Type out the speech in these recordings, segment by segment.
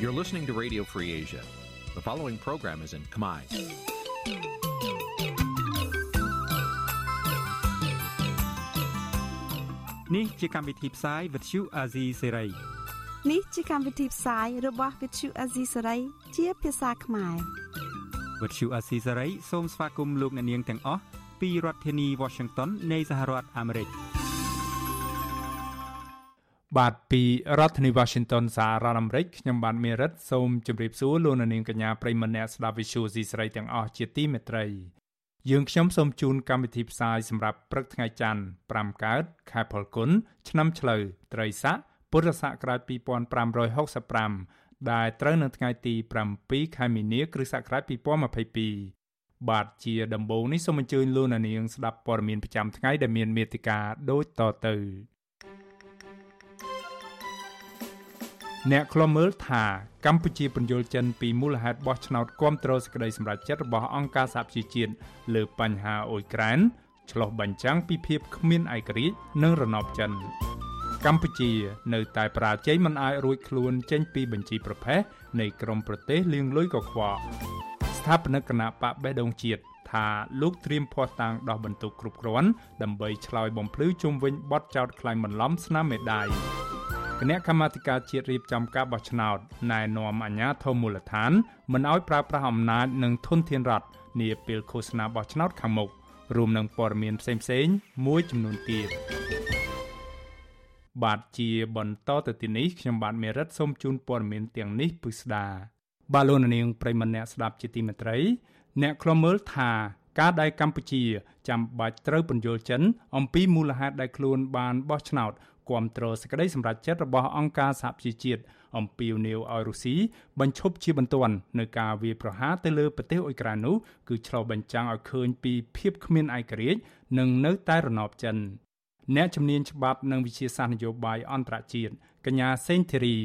You're listening to Radio Free Asia. The following program is in Khmer. Nǐ chi càm bi tiệp xáy vệt chiu a zì sê ray នេះជាកម្មវិធីផ្សាយរបស់ Vithu Azisari ជាភាសាខ្មែរ វត្តឈូអាស៊ីសេរីសូមស្វាគមន៍លោកអ្នកនាងទាំងអស់ពីរដ្ឋធានី Washington នៃសហរដ្ឋអាមេរិក បាទពីរដ្ឋធានី Washington សហរដ្ឋអាមេរិកខ្ញុំបាទមេរិតសូមជម្រាបសួរលោកអ្នកនាងកញ្ញាប្រិយមិត្តអ្នកស្ដាប់ Vithu Azisari ទាំងអស់ជាទីមេត្រីយើងខ្ញុំសូមជូនកម្មវិធីផ្សាយសម្រាប់ព្រឹកថ្ងៃច័ន្ទ5កើតខែផលគុណឆ្នាំឆ្លូវត្រីស័កពុរសករាជ2565ដែលត្រូវនៅថ្ងៃទី7ខែមីនាគ្រិស្តសករាជ2022បាទជាដំបូងនេះសូមអញ្ជើញលោកអ្នកនាងស្ដាប់ព័ត៌មានប្រចាំថ្ងៃដែលមានមេត្តាដូចតទៅ អ្នកខ្លំមើលថាកម្ពុជាពន្យល់ចិនពីមូលហេតុបោះឆ្នោតគាំទ្រសេចក្តីសម្រេចចិត្តរបស់អង្គការសហប្រជាជាតិលើបញ្ហាអ៊ុយក្រែនឆ្លោះបញ្ចាំងពីភាពគ្មានឯករាជ្យនិងរណបចិនកម្ពុជានៅតែបរាជ័យមិនអាចរួចខ្លួនចេញពីបញ្ជីប្រភេទនៃក្រមប្រទេសលៀងលុយកខ្វក់ស្ថាបនិកគណៈបកបេះដូងជាតិថាលោកត្រៀមភ័ស្តុតាងដោះបន្ទុកគ្រប់គ្រាន់ដើម្បីឆ្លើយបំភ្លឺជុំវិញបទចោទក្លែងបន្លំស្នាមមេដាយ គណៈកម្មាធិការជាតិរៀបចំការបោះឆ្នោតណែនាំអាជ្ញាធរមូលដ្ឋានមិនឲ្យប្រើប្រាស់អំណាចនិងធនធានរដ្ឋនាពេលឃោសនាបោះឆ្នោតខាងមុខរួមនឹងព័ត៌មានផ្សេងៗមួយចំនួនទៀតបាទជាបន្តទៅទីនេះខ្ញុំបាទមេរិតសូមជូនព័ត៌មានទាំងនេះពិស្ដាបាទលោកនាងប្រិមម្នាក់ស្ដាប់ជាទីមេត្រី អ្នកខ្លមើលថាការដែលកម្ពុជាចាំបាច់ត្រូវពន្យល់ចិនអំពីមូលហេតុដែលខ្លួនបានបោះឆ្នោត គាំទ្រសេចក្តីសម្រេចចិត្តរបស់អង្គការសហប្រជាជាតិអំពីនីវឲ្យរុស្ស៊ីបញ្ឈប់ជាបន្ទាន់នៅការវាយប្រហារទៅលើប្រទេសអ៊ុយក្រែននោះគឺឆ្លុះបញ្ចាំងឲ្យឃើញពីភាពគ្មានឯករាជ្យនិងនៅតែរណបចិនអ្នកជំនាញច្បាប់និងវិជាសាស្ត្រនយោបាយអន្តរជាតិកញ្ញាសេងធីរី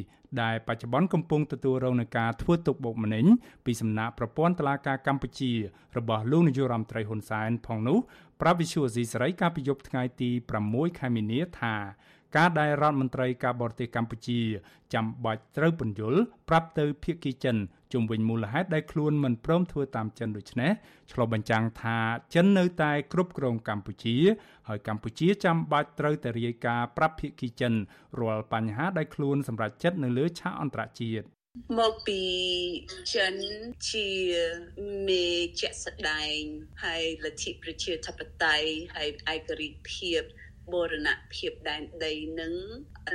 ដែលបច្ចុប្បន្នកំពុងទទួលរងនឹងការធ្វើទុកបុកម្នេញពីសំណាក់ប្រព័ន្ធតុលាការកម្ពុជា របស់លោកនាយករដ្ឋមន្ត្រីហ៊ុនសែនផងនោះប្រាប់វិសុយអេស៊ីសេរីកាលពីយប់ថ្ងៃទី6ខែមីនាថា ការដែលរដ្ឋមន្ត្រីការបរទេសកម្ពុជាចាំបាច់ត្រូវពន្យល់ប្រាប់ទៅភៀកគីចិនជុំវិញមូលហេតុដែលខ្លួនមិនព្រមធ្វើតាមចិនដូច្នេះឆ្លុះបញ្ចាំងថាចិននៅតែគ្រប់គ្រងកម្ពុជា ហើយកម្ពុជាចាំបាច់ត្រូវតែរាយការណ៍ប្រាប់ភៀកគីចិនរាល់បញ្ហាដែលខ្លួនសម្រេចចិត្តនៅលើឆាកអន្តរជាតិមកពីចិនជាមេជាក់ស្ដែងហើយលទ្ធិប្រជាធិបតេយ្យហើយឯករាជ្យភាព បូរណភាពដែនដីនឹង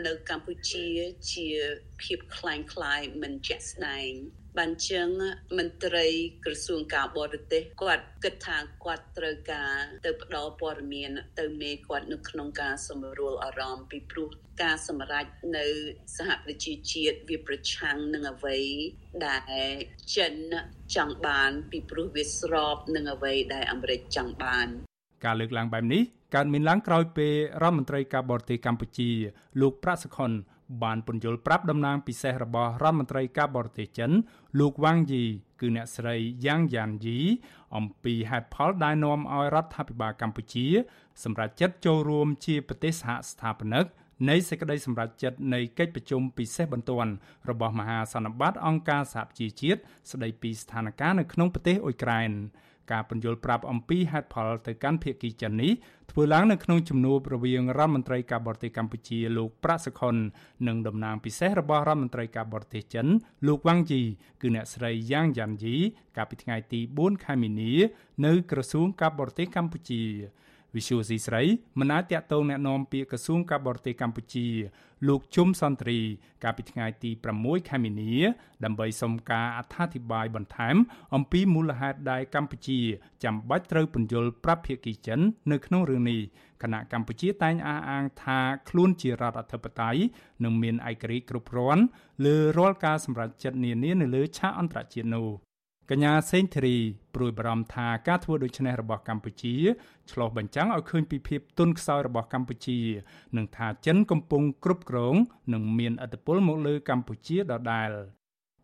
នៅកម្ពុជាជាភាពคล้ายคล้ายមិនជាក់ស្ដែងបានចឹងមន្ត្រីក្រសួងការបរទេសគាត់គិតថាគាត់ត្រូវការទៅផ្ដល់ព័ត៌មានទៅមេគាត់នៅក្នុងការសម្រួលអារម្មណ៍ពីព្រោះការសម្រេចនៅសហប្រជាជាតិវាប្រឆាំងនឹងអ្វីដែលចិនចង់បានពីព្រោះវាស្របនឹងអ្វីដែលអាមេរិកចង់បាន ការលើកឡើងបែបនេះកើតមានឡើងក្រោយពេលរដ្ឋមន្ត្រីការបរទេសកម្ពុជា លោកប្រាក់សុខុនបានពន្យល់ប្រាប់តំណាងពិសេសរបស់រដ្ឋមន្ត្រីការបរទេសចិន លោកវ៉ាងយីគឺអ្នកស្រីយ៉ាងយ៉ានយីអំពីហេតុផលដែលនាំឲ្យរដ្ឋាភិបាលកម្ពុជា សម្រេចចិត្តចូលរួមជាប្រទេសសហស្ថាបនិកនៃសេចក្តីសម្រេចចិត្តនៃកិច្ចប្រជុំពិសេសបន្ទាន់របស់មហាសន្និបាតអង្គការសហប្រជាជាតិស្តីពីស្ថានភាពនៅក្នុងប្រទេសអ៊ុយក្រែន ការពន្យល់ប្រាប់អំពីហេតុផលទៅកាន់ភាគីចិននេះធ្វើឡើងនៅក្នុងជំនួបរវាងរដ្ឋមន្ត្រីការបរទេសកម្ពុជាលោកប្រាក់សុខុននិងតំណាងពិសេសរបស់រដ្ឋមន្ត្រីការបរទេសចិន លោកវ៉ាងជីគឺអ្នកស្រីយ៉ាងយ៉ាន់ជីកាលពីថ្ងៃទី4ខែមីនា នៅក្រសួងការបរទេសកម្ពុជា វិសុយស៊ីស្រីមិនអាចតាក់ទងแนะនាំពាក្យក្រសួងការបរទេសកម្ពុជា លោកជុំសន្ទ្រី កាលពីថ្ងៃទី6ខែមីនា ដើម្បីសុំការអត្ថាធិប្បាយបន្ថែម អំពីមូលហេតុដែលកម្ពុជាចាំបាច់ត្រូវពន្យល់ប្រាប់ភាគីចិន នៅក្នុងរឿងនេះគណៈកម្ពុជាតែងអះអាងថាខ្លួនជារដ្ឋអធិបតេយ្យនិងមានឯករាជ្យគ្រប់គ្រាន់លើរាល់ការសម្រេចចិត្តនានានៅលើឆាកអន្តរជាតិនោះ កញ្ញាសេងធីរីព្រួយបារម្ភថាការធ្វើដូច្នេះរបស់កម្ពុជាឆ្លោះបញ្ចាំងឲ្យឃើញពីភាពទន់ខ្សោយរបស់កម្ពុជានិងថាចិនកំពុងគ្រប់គ្រងនិងមានឥទ្ធិពលមកលើកម្ពុជាដដែល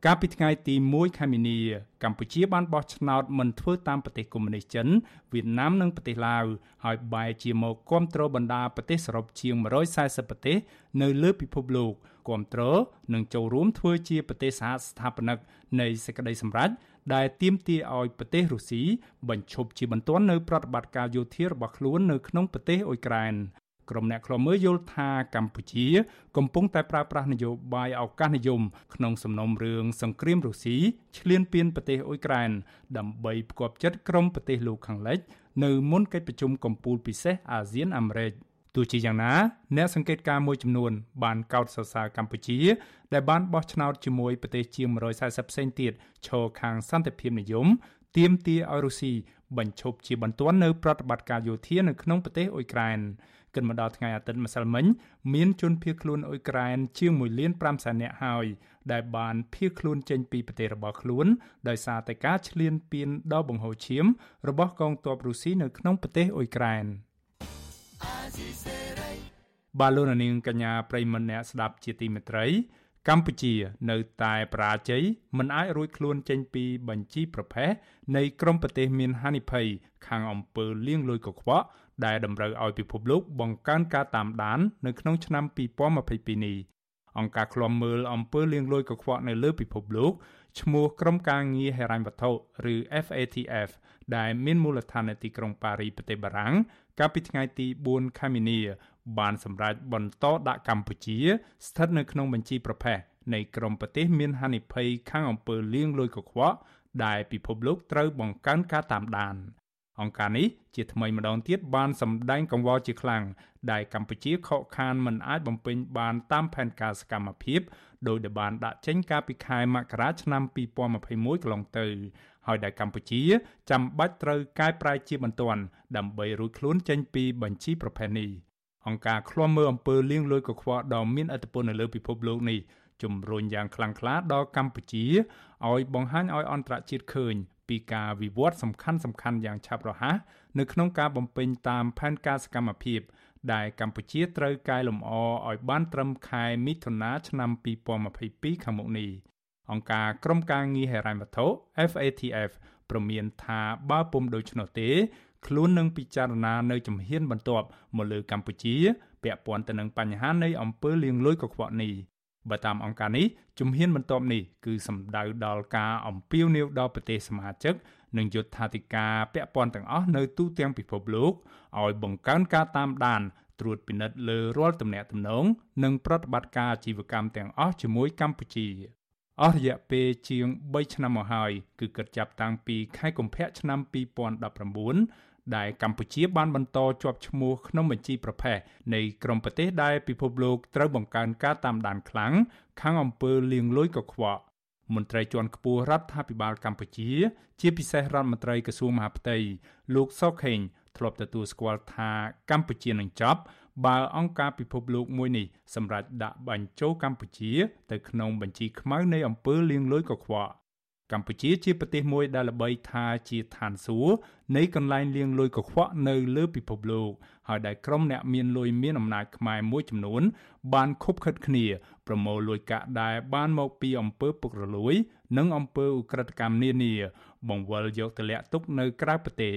កាលពីថ្ងៃទី1ខែមីនា កម្ពុជាបានបោះឆ្នោតមិនធ្វើតាមប្រទេសកុម្មុយនីសចិនវៀតណាមនិងប្រទេសឡាវហើយបែរជាមកគ្រប់គ្រងបណ្ដាប្រទេសសរុបជាង140ប្រទេសនៅលើពិភពលោកគ្រប់គ្រងនិងចូលរួមធ្វើជាប្រទេសសហស្ថាបនិកនៃសេចក្តីសម្រេច ដែលទាមទារឲ្យប្រទេសរុស្ស៊ីបញ្ឈប់ជាបន្ទាន់នៅប្រតិបត្តិការយោធារបស់ខ្លួននៅក្នុងប្រទេសអ៊ុយក្រែនក្រុមអ្នកខ្លាំមើលយល់ថាកម្ពុជា កំពុងតែប្រើប្រាស់នយោបាយឱកាសនិយមក្នុងសំណុំរឿងសង្គ្រាមរុស្ស៊ីឈ្លានពានប្រទេសអ៊ុយក្រែនដើម្បីផ្គប់ចិត្តក្រុមប្រទេសលោកខាងលិច នៅមុនកិច្ចប្រជុំកំពូលពិសេសអាស៊ានអាមេរិក ទោះជាយ៉ាងណាអ្នកសង្កេតការណ៍មួយចំនួន បានកោតសរសើរកម្ពុជា ដែលបានបោះឆ្នោតជាមួយប្រទេសជាង140ផ្សេងទៀតឈរខាងសន្តិភាពនិយមទាមទារឲ្យរុស្ស៊ីបញ្ឈប់ជាបន្ទាន់នៅប្រតិបត្តិការយោធានៅក្នុងប្រទេសអ៊ុយក្រែនគិតមកដល់ថ្ងៃអាទិត្យម្សិលមិញមានជនភៀសខ្លួនអ៊ុយក្រែនជាង1លាន5សែននាក់ហើយដែលបានភៀសខ្លួនចេញពីប្រទេសរបស់ខ្លួនដោយសារតែការឈ្លានពានដ៏បង្ហូរឈាមរបស់កងទ័ពរុស្ស៊ីនៅក្នុងប្រទេសអ៊ុយក្រែន បាឡូណានីងកញ្ញាប្រិមម្នាក់ស្ដាប់ជាទីមេត្រី កម្ពុជានៅតែបរាជ័យមិនអាចរួចខ្លួនចេញពីបញ្ជីប្រភេទនៃក្រមប្រទេសមានហានិភ័យខាងអំពើលាងលុយកខ្វក់ដែលតម្រូវឲ្យពិភពលោកបង្កើនការតាមដាននៅក្នុងឆ្នាំ2022នេះអង្គការឃ្លាំមើលអំពើលាងលុយកខ្វក់នៅលើពិភពលោកឈ្មោះក្រុមការងារហិរញ្ញវត្ថុឬ FATF ដែលមានមូលដ្ឋាននៅទីក្រុងប៉ារីប្រទេសបារាំង កាលពីថ្ងៃទី4ខែមីនា បានសម្រេចបន្តដាក់កម្ពុជា ស្ថិតនៅក្នុងបញ្ជីប្រភេទនៃក្រុមប្រទេសមានហានិភ័យខាងអំពើលាងលុយកខ្វក់ដែលពិភពលោកត្រូវបង្កើនការតាមដានអង្គការនេះជាថ្មីម្ដងទៀតបានសម្ដែងកង្វល់ជាខ្លាំងដែលកម្ពុជាខកខានមិនអាចបំពេញបានតាមផែនការសកម្មភាព ដោយដែលបានដាក់ចេញកាលពីខែមករាឆ្នាំ2021កន្លងទៅហើយដែលកម្ពុជាចាំបាច់ត្រូវកែប្រែជាបន្ទាន់ដើម្បីរួចខ្លួនចេញពីបញ្ជីប្រភេទនេះអង្គការឃ្លាំមើលអំពើលាងលុយកខ្វក់ដ៏មានឥទ្ធិពលនៅលើពិភពលោកនេះជំរុញយ៉ាងខ្លាំងក្លាដល់កម្ពុជាឲ្យបង្ហាញឲ្យអន្តរជាតិឃើញពីការវិវត្តសំខាន់សំខាន់យ៉ាងឆាប់រហ័សនៅក្នុងការបំពេញតាមផែនការសកម្មភាព ដែលកម្ពុជាត្រូវកែលម្អឲ្យបានត្រឹមខែមិថុនាឆ្នាំ2022ខាងមុខនេះអង្គការក្រមការងារហិរញ្ញវត្ថុ FATF ប្រមានថាបើពុំដូច្នោះទេខ្លួននឹងពិចារណានៅជំហានបន្ទាប់មកលើកម្ពុជាពាក់ព័ន្ធទៅនឹងបញ្ហានៃអំពើលាងលុយកខ្វក់នេះបើតាមអង្គការនេះជំហានបន្ទាប់នេះគឺសំដៅដល់ការអំពាវនាវដល់ប្រទេសសមាជិក និងយុត្ថាធិការពាក់ព័ន្ធទាំងអស់នៅទូទាំងពិភពលោកឲ្យបង្កើនការតាមដានត្រួតពិនិត្យលើរាល់ទំនាក់ទំនងនិងប្រតិបត្តិការអាជីវកម្មទាំងអស់ជាមួយកម្ពុជាអស់រយៈពេលជាង3ឆ្នាំមកហើយគឺគិតចាប់តាំងពីខែកុម្ភៈឆ្នាំ2019ដែលកម្ពុជាបានបន្តជាប់ឈ្មោះក្នុងបញ្ជីប្រភេទនៃក្រុមប្រទេសដែលពិភពលោកត្រូវបង្កើនការតាមដានខ្លាំងខាងអំពើលាងលុយកខ្វក់ មន្ត្រីជាន់ខ្ពស់រដ្ឋាភិបាលកម្ពុជា ជាពិសេសរដ្ឋមន្ត្រីក្រសួងមហាផ្ទៃលោកសុខេងធ្លាប់ទទួលស្គាល់ថាកម្ពុជានឹងចប់បើអង្គការពិភពលោកមួយនេះសម្រេចដាក់បញ្ចូលកម្ពុជា ទៅក្នុងបញ្ជីខ្មៅនៃអំពើលាងលុយកខ្វក់កម្ពុជាជាប្រទេសមួយដែលល្បីថាជាឋានសួគ៌នៃកន្លែងលាងលុយកខ្វក់នៅលើពិភពលោក ហើយដែលក្រុមអ្នកមានលុយមានអំណាចខ្មែរមួយចំនួន បានខົບខិតគ្នាប្រមូលលុយកាក់ដែលបានមកពីអំពើពុករលួយ និងអំពើឧក្រិដ្ឋកម្មនានា បង្វិលយកទៅលាក់ទុកនៅក្រៅប្រទេស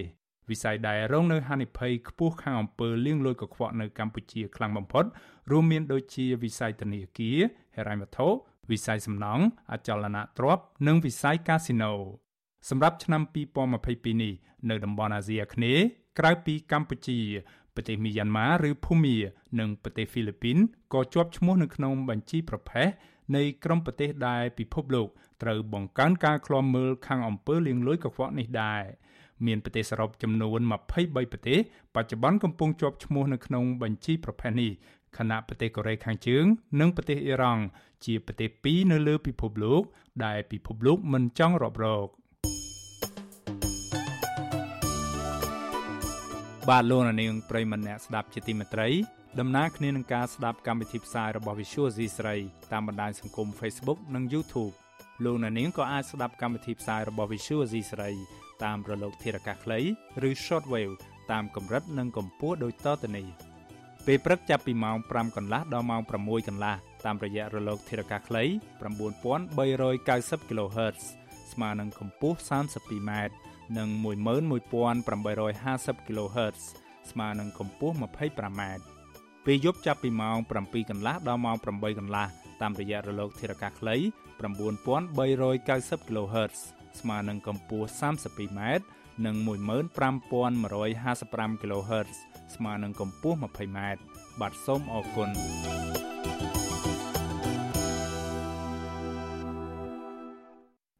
វិស័យដែលរងនៅហានិភ័យខ្ពស់ខាងអំពើលាងលុយកខ្វក់នៅកម្ពុជាខ្លាំងបំផុតរួមមានដូចជាវិស័យធនាគារហិរញ្ញវត្ថុវិស័យសំណង់អចលនទ្រព្យនិងវិស័យកាស៊ីណូសម្រាប់ឆ្នាំ2022នេះនៅតំបន់អាស៊ីអាគ្នេយ៍ក្រៅពីកម្ពុជា ប្រទេសមីយ៉ាន់ម៉ាឬភូមានិងប្រទេសហ្វីលីពីនក៏ជាប់ឈ្មោះនៅក្នុងបញ្ជីប្រភេទនៃក្រុមប្រទេសដែលពិភពលោកត្រូវបង្កើនការឃ្លាំមើលខាងអំពើលាងលុយកខ្វក់នេះដែរមានប្រទេសសរុបចំនួន23ប្រទេសបច្ចុប្បន្នកំពុងជាប់ឈ្មោះនៅក្នុងបញ្ជីប្រភេទនេះខណៈប្រទេសកូរ៉េខាងជើង និងប្រទេសអ៊ីរ៉ង់ជាប្រទេសពីរនៅលើពិភពលោក ដែលពិភពលោកមិនចង់រាប់រក បាទលោកនាងប្រិមម្នាក់ស្ដាប់ជាទីមេត្រីដំណើរគ្នានឹងការស្ដាប់កម្មវិធីផ្សាយរបស់ Visual C ស្រីតាមបណ្ដាញសង្គម Facebook និង YouTube លោកនាងក៏អាចស្ដាប់កម្មវិធីផ្សាយរបស់ Visual C ស្រីតាមរលកធារកាសខ្លីឬ Shortwave តាមកម្រិតនិងកម្ពស់ដូចតទៅនេះពេលព្រឹកចាប់ពីម៉ោង5កន្លះដល់ម៉ោង6កន្លះតាមរយៈរលកធារកាសខ្លី9390 kHz ស្មើនឹងកម្ពស់ 32m និង11850 kHz ស្មើនឹងកម្ពស់ 25m ពេលយប់ចាប់ពីម៉ោង7កន្លះដល់ម៉ោង8កន្លះតាមរយៈរលកធារកាសខ្លី9390 kHz ស្មើនឹងកម្ពស់ 32m និង15155 kHz ស្មើនឹងកម្ពស់ 20m បាទសូមអរគុណ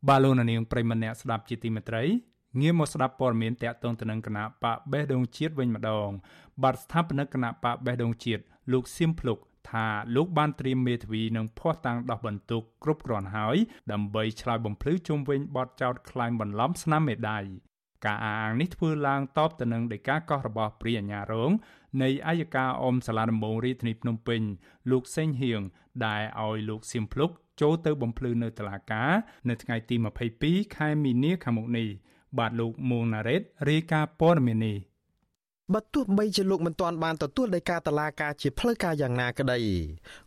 បាទលោកនាងប្រិមម្នាក់ស្ដាប់ជាទីមេត្រី ងាកមកស្ដាប់ព័ត៌មានតកតងទៅនឹងគណៈបកបេះដូងជាតិវិញម្ដង បាទស្ថាបនិកគណៈបកបេះដូងជាតិលោកសៀមភ្លុកថាលោកបានត្រៀមមេធាវីនិងភ័ស្តុតាងដោះបន្ទុកគ្រប់គ្រាន់ហើយដើម្បីឆ្លើយបំភ្លឺជុំវិញបទចោទក្លែងបន្លំស្នាមមេដាយការអាងនេះធ្វើឡើងតបទៅនឹងដីកាកោះរបស់ព្រាអាញារងនៃអัยការអមសាលាដំបងរាជធានីភ្នំពេញលោកសេងហៀងដែលឲ្យលោកសៀមភ្លុកចូលទៅបំភ្លឺនៅតុលាការ នៅថ្ងៃទី22ខែមីនាខាងមុខនេះ បាទលោកមួងណារ៉េតរាយការណ៍ព័ត៌មាននេះបើទោះបីជាលោកមិនទាន់បានទទួលដីកាតឡាការជាផ្លូវការយ៉ាងណាក្តី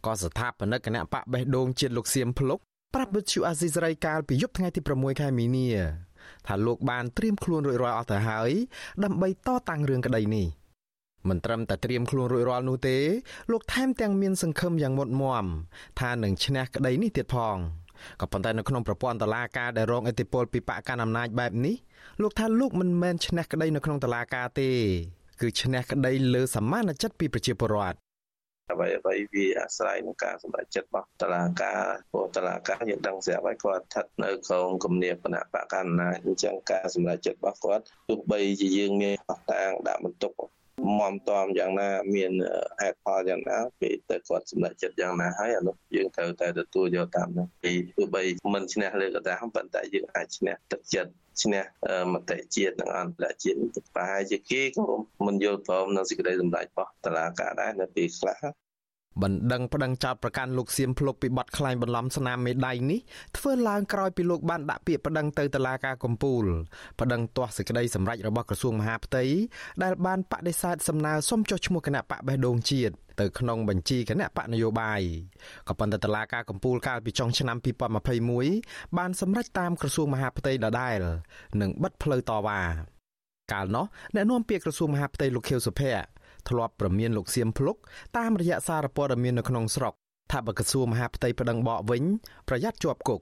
ក៏ស្ថាបនិកគណៈបកបេះដូងជាតិលោកសៀមភ្លុកប្រាប់វិទ្យុអាស៊ីសេរីកាលពីយប់ថ្ងៃទី6ខែមីនាថាលោកបានត្រៀមខ្លួនរួចរាល់អស់ទៅហើយដើម្បីតតាំងរឿងក្តីនេះមិនត្រឹមតែត្រៀមខ្លួនរួចរាល់នោះទេ លោកថែមទាំងមានសង្ឃឹមយ៉ាងមុតមមថានឹងឈ្នះក្តីនេះទៀតផង ក៏ប៉ុន្តែនៅក្នុងប្រព័ន្ធតឡាការដែលរងឥទ្ធិពលពីបកកណ្ដាលអំណាចបែបនេះលោកថាលោកមិនមែនឈ្នះក្តីនៅក្នុងតឡាការទេគឺឈ្នះក្តីលើសមានចិត្តពីប្រជាពលរដ្ឋអ្វីអ្វីវាអាស្រ័យនឹងការសម្រេចចិត្តរបស់តឡាការព្រោះតឡាការយើងដឹងស្រាប់ហើយគាត់ស្ថិតនៅក្នុងគំនាបគណៈបកកណ្ដាលអញ្ចឹងការសម្រេចចិត្តរបស់គាត់ទោះបីជាយើងមានអស់តាងដាក់បន្ទុក មមតំយ៉ាងណា មានហេតុផលយ៉ាងណាពេលទៅគាត់សម្រេចចិត្តយ៉ាងណាហើយអានោះយើងត្រូវតែទទួលយកតាមនោះពីទោះបីមិនឈ្នះលើកតាប៉ុន្តែយើងអាចឈ្នះទឹកចិត្តឈ្នះមតិជាតិនិងអន្តរជាតិប្រហែលជាគេក៏មិនយល់ព្រមនឹងសេចក្តីសម្រេចរបស់តុលាការដែរនៅពេលខ្លះ បណ្ដឹងប្តឹងចោតប្រកាន់លោកសៀមភ្លុកពីបទក្លែងបន្លំស្នាមមេដៃនេះធ្វើឡើងក្រោយពីលោកបានដាក់ពាក្យប្តឹងទៅតុលាការកំពូលប្តឹងទាស់សេចក្តីសម្រេចរបស់ក្រសួងមហាផ្ទៃដែលបានបដិសេធសំណើសុំចុះឈ្មោះគណៈបកបេះដូងជាតិទៅក្នុងបញ្ជីគណៈបកនយោបាយក៏ប៉ុន្តែតុលាការកំពូលកាលពីចុងឆ្នាំ2021បានសម្រេចតាមក្រសួងមហាផ្ទៃដដែលនិងបិទផ្លូវតវ៉ាកាលនោះអ្នកនាំពាក្យក្រសួងមហាផ្ទៃលោកខៀវសុភ័ក្រ ធ្លាប់ប្រមានលោកសៀមភ្លុកតាមរយៈសារព័ត៌មាននៅក្នុងស្រុកថាបើក្រសួងមហាផ្ទៃប្តឹងបកវិញប្រយ័ត្នជាប់គុក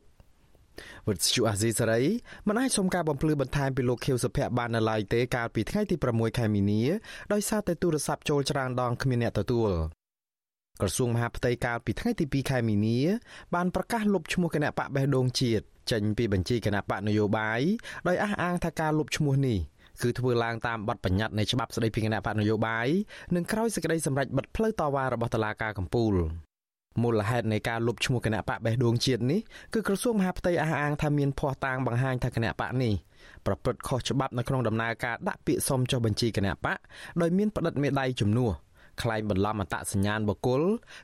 វិទ្យុអាស៊ីសេរីមិនអាចសុំការបំភ្លឺបន្ថែមពីលោកខៀវសុភ័ក្របាននៅឡើយទេកាលពីថ្ងៃទី6ខែមីនាដោយសារតែទូរស័ព្ទចូលច្រើនដងគ្មានអ្នកទទួលក្រសួងមហាផ្ទៃកាលពីថ្ងៃទី2ខែមីនា បានប្រកាសលុបឈ្មោះគណៈបកបេះដូងជាតិចេញពីបញ្ជីគណៈបកនយោបាយដោយអះអាងថាការលុបឈ្មោះនេះ គឺធ្វើឡើងតាមបទបញ្ញត្តិនៃច្បាប់ស្តីពីគណៈបកនយោបាយនិងក្រោយសេចក្តីសម្រេចបិទផ្លូវតវ៉ារបស់តុលាការកំពូលមូលហេតុនៃការលុបឈ្មោះគណៈបកបេះដូងជាតិនេះគឺក្រសួងមហាផ្ទៃអះអាងថាមានភ័ស្តុតាងបង្ហាញថាគណៈបកនេះប្រព្រឹត្តខុសច្បាប់នៅក្នុងដំណើរការដាក់ពាក្យសុំចុះបញ្ជីគណៈបកដោយមានផ្តិតមេដៃជំនួសខ្លែងបន្លំអត្តសញ្ញាណបុគ្គល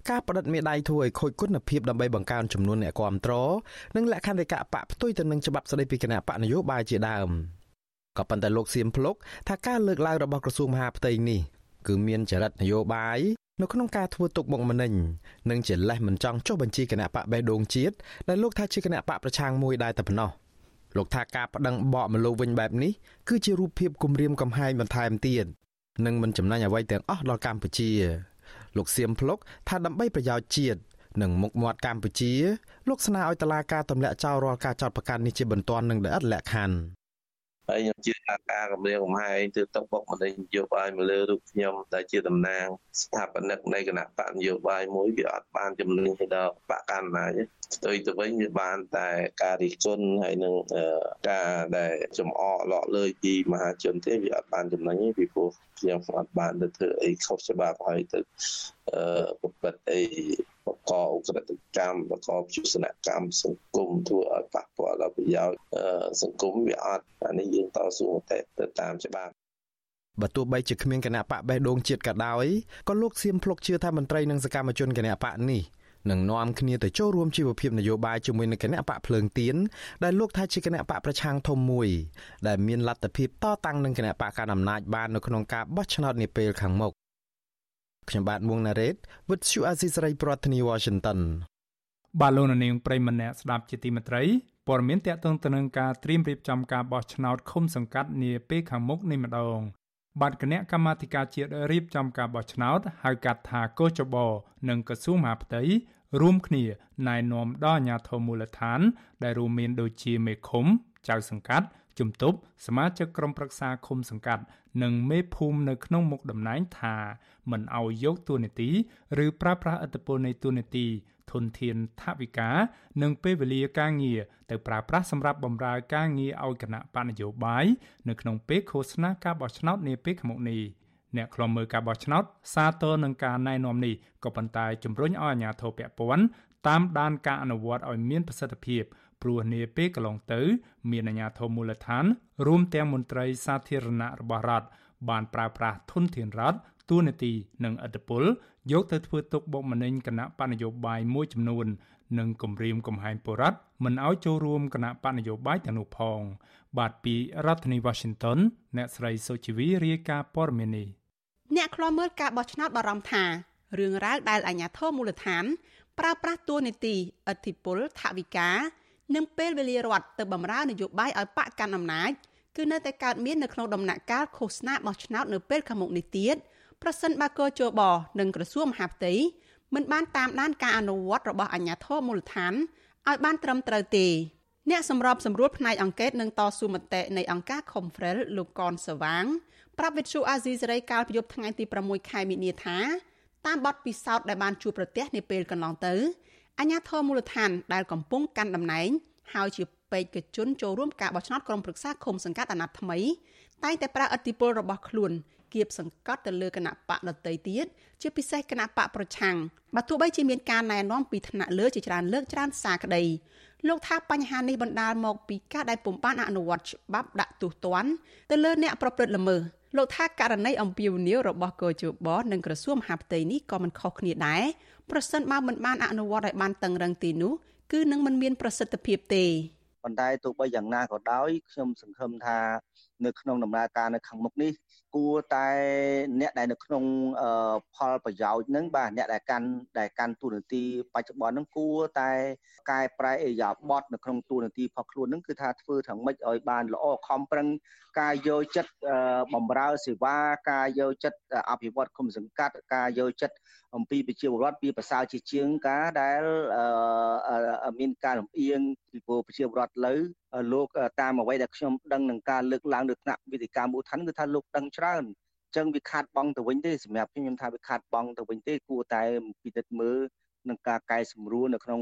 ការផ្តិតមេដៃធ្វើឲ្យខូចគុណភាពដើម្បីបង្កើនចំនួនអ្នកគ្រប់គ្រងនិងលក្ខន្តិកៈបកផ្ទុយទៅនឹងច្បាប់ស្តីពីគណៈបកនយោបាយជាដើម។ ក៏ប៉ុន្តែលោកសៀមភ្លុកថាការលើកឡើងរបស់ក្រសួងមហាផ្ទៃនេះគឺមានចរិតនយោបាយនៅក្នុងការធ្វើទុកបុកម្នេញនិងជាលេសមិនចង់ចុះបញ្ជីគណៈបកបេះដូងជាតិដែលលោកថាជាគណៈបកប្រឆាំងមួយដែរតែប៉ុណ្ណោះលោកថាការប្តឹងបកមកលោកវិញបែបនេះគឺជារូបភាពគំរាមកំហែងបន្ថែមទៀតនិងមិនចំណេញអ្វីទាំងអស់ដល់កម្ពុជា លោកសៀមភ្លុកថាដើម្បីប្រយោជន៍ជាតិនិងមុខមាត់កម្ពុជាលោកស្នើឲ្យតុលាការទម្លាក់ចោលរាល់ការចោទប្រកាន់នេះជាបន្ទាន់និងដោយឥតលក្ខខណ្ឌ ហើយខ្ញុំជឿថាការកម្រាមកំហែងទៅទឹកបុកម្នេញនយោបាយមកលើរូបខ្ញុំដែលជាតំណាងស្ថាបនិកនៃគណៈបកនយោបាយមួយវាអត់បានជំនឿទៅដល់បកកណ្ដាលផ្ទុយទៅវិញវាបានតែការរិះគន់ហើយនឹងការដែលចំអកលក់លើយពីមហាជនទេវាអត់បានចំណេញទេពីព្រោះខ្ញុំអត់បានទៅធ្វើអីខុសច្បាប់ហើយទៅអឺប្រព្រឹត្តអីបកអុក្រិតកម្មបកយុសនកម្មសង្គមធ្វើឲ្យប៉ះពាល់ដល់ប្រយោជន៍សង្គមវាអត់អានេះយើងតស៊ូតែទៅតាមច្បាប់បើទោះបីជាគ្មានគណៈបកបេះដូងជាតិក៏ដោយក៏លោកសៀមភ្លុកជឿថាមន្ត្រីនិងសកម្មជនគណៈបកនេះ នឹងនាំគ្នាទៅចូលរួមជីវភាពនយោបាយជាមួយនឹងគណៈបកភ្លើងទៀនដែលលោកថាជាគណៈបកប្រឆាំងធំមួយដែលមានលទ្ធភាពតតាំងនឹងគណៈបកកណ្ដាលអំណាចបាននៅក្នុងការបោះឆ្នោតនាពេលខាងមុខខ្ញុំបាទមួងណារ៉េត With you Azizi ប្រធានាទី Washington បាទលោកនាងប្រិមម្នាក់ស្ដាប់ជាទីមេត្រីព័ត៌មានតកតងទៅនឹងការត្រៀមរៀបចំការបោះឆ្នោតឃុំសង្កាត់នាពេលខាងមុខនេះម្ដងបាទគណៈកម្មាធិការជាតិរៀបចំការបោះឆ្នោតហៅកាត់ថាកោចបនិងក្រសួងមហាផ្ទៃ រួមគ្នាណែនាំដល់អាជ្ញាធរមូលដ្ឋាន ដែលរួមមានដូចជាមេឃុំ ចៅសង្កាត់ជំទប់សមាជិកក្រុមប្រឹក្សាឃុំសង្កាត់ និងមេភូមិនៅក្នុងមុខតំណែងថាមិនអោយយកតួនាទី ឬប្រើប្រាស់ឥទ្ធិពលនៃតួនាទី ធនធានថវិកានិងពេលវេលាការងារទៅប្រើប្រាស់សម្រាប់បម្រើការងារឲ្យគណៈបញ្ញយោបាយនៅក្នុងពេលឃោសនាការបោះឆ្នោតនាពេលខាងមុខនេះ អ្នកខ្លំមើលការបោះឆ្នោតសាទរនឹងការណែនាំនេះក៏ប៉ុន្តែជំរុញឲ្យអាជ្ញាធរពាក់ព័ន្ធតាមដានការអនុវត្តឲ្យមានប្រសិទ្ធភាពព្រោះនាពេលកន្លងទៅមានអាជ្ញាធរមូលដ្ឋាន រួមទាំងមន្ត្រីសាធារណៈរបស់រដ្ឋបានប្រើប្រាស់ធនធានរដ្ឋទួលនីតិនិងអធិបុលយកទៅធ្វើទុកបុកម្នេញគណៈបញ្ញយោបាយមួយចំនួន និងគម្រាមកំហែងបរដ្ឋមិនឲ្យចូលរួមគណៈបញ្ញយោបាយទាំងនោះផង បាទពីរដ្ឋធានី Washington អ្នកស្រីសុជីវីរាយការណ៍ព័ត៌មាននេះ អ្នកខ្លាំមើលការបោះឆ្នោតបារម្ភថារឿងរ៉ាវដែលអាជ្ញាធរមូលដ្ឋានប្រើប្រាស់ទួលនីតិអធិបុលថវិកានិងពេលវេលារដ្ឋទៅបម្រើនយោបាយឲ្យបកកាន់អំណាចគឺនៅតែកើតមាននៅក្នុងដំណាក់កាលឃោសនាបោះឆ្នោតនៅពេលខាងមុខនេះទៀតប្រសិនបើកោជបនិងក្រសួងមហាផ្ទៃមិនបានតាមដានការអនុវត្តរបស់អាជ្ញាធរមូលដ្ឋានឲ្យបានត្រឹមត្រូវទេអ្នកសម្របសម្រួលផ្នែកអង្កេតនឹងតស៊ូមតិនៃអង្គការ Confrel លោកកនសវាង ប្រាប់វិទ្យុអាស៊ីសេរីកាលពីយប់ថ្ងៃទី6ខែមីនាថាតាមបទពិសោធន៍ដែលបានជួបប្រទះនាពេលកន្លងទៅអាជ្ញាធរមូលដ្ឋានដែលកំពុងកាន់តំណែងហើយជាបេក្ខជនចូលរួមការបោះឆ្នោតក្រុមប្រឹក្សាឃុំសង្កាត់អាណត្តិថ្មីតែងតែប្រើអធិបុលរបស់ខ្លួនគៀបសង្កត់ទៅលើគណៈបកដតីទៀតជាពិសេសគណៈបកប្រឆាំងបើទោះបីជាមានការណែនាំពីថ្នាក់លើជាច្រើនលើកច្រើនសារក្តីលោកថាបញ្ហានេះបណ្ដាលមកពីការដែលពុំបានអនុវត្តច្បាប់ដាក់ទោសទណ្ឌទៅលើអ្នកប្រព្រឹត្តល្មើស លោកថាករណីអំពាវនាវរបស់កោជបនិងក្រសួងមហាផ្ទៃនេះក៏មិនខុសគ្នាដែរប្រសិនបើមិនបានអនុវត្តឲ្យបានតឹងរឹងទីនោះគឺនឹងមិនមានប្រសិទ្ធភាពទេប៉ុន្តែទោះបីយ៉ាងណាក៏ដោយខ្ញុំសង្ឃឹមថានៅក្នុងដំណើរការនៅខាងមុខនេះគួរតែអ្នកដែលនៅក្នុងផលប្រយោជន៍នឹងបាទអ្នកដែលកាន់ដែលកាន់ទូនាទីបច្ចុប្បន្ននឹងគួរតែកែប្រែអេយ៉ាបតនៅក្នុងទូនាទីផុសខ្លួននឹងគឺថាធ្វើយ៉ាងម៉េចឲ្យបានល្អខំប្រឹងការយកចិត្តបំរើសេវាការយកចិត្តអភិវឌ្ឍគុំសង្កាត់ការយកចិត្តអំពីប្រជាពលរដ្ឋពីប្រសើរជាជាងការដែលមានការលំអៀងពីប្រជាពលរដ្ឋលើលោកតាមអ្វីដែលខ្ញុំដឹងនឹងការលើកឡើងលើថ្នាក់វិទ្យាមូលដ្ឋានគឺថាលោកដឹងច្រើនចឹងវាខាតបង់ទៅវិញទេសម្រាប់ខ្ញុំថាវាខាតបង់ទៅវិញទេគួរតែពិនិត្យមើលនឹងការកែសម្រួលនៅក្នុង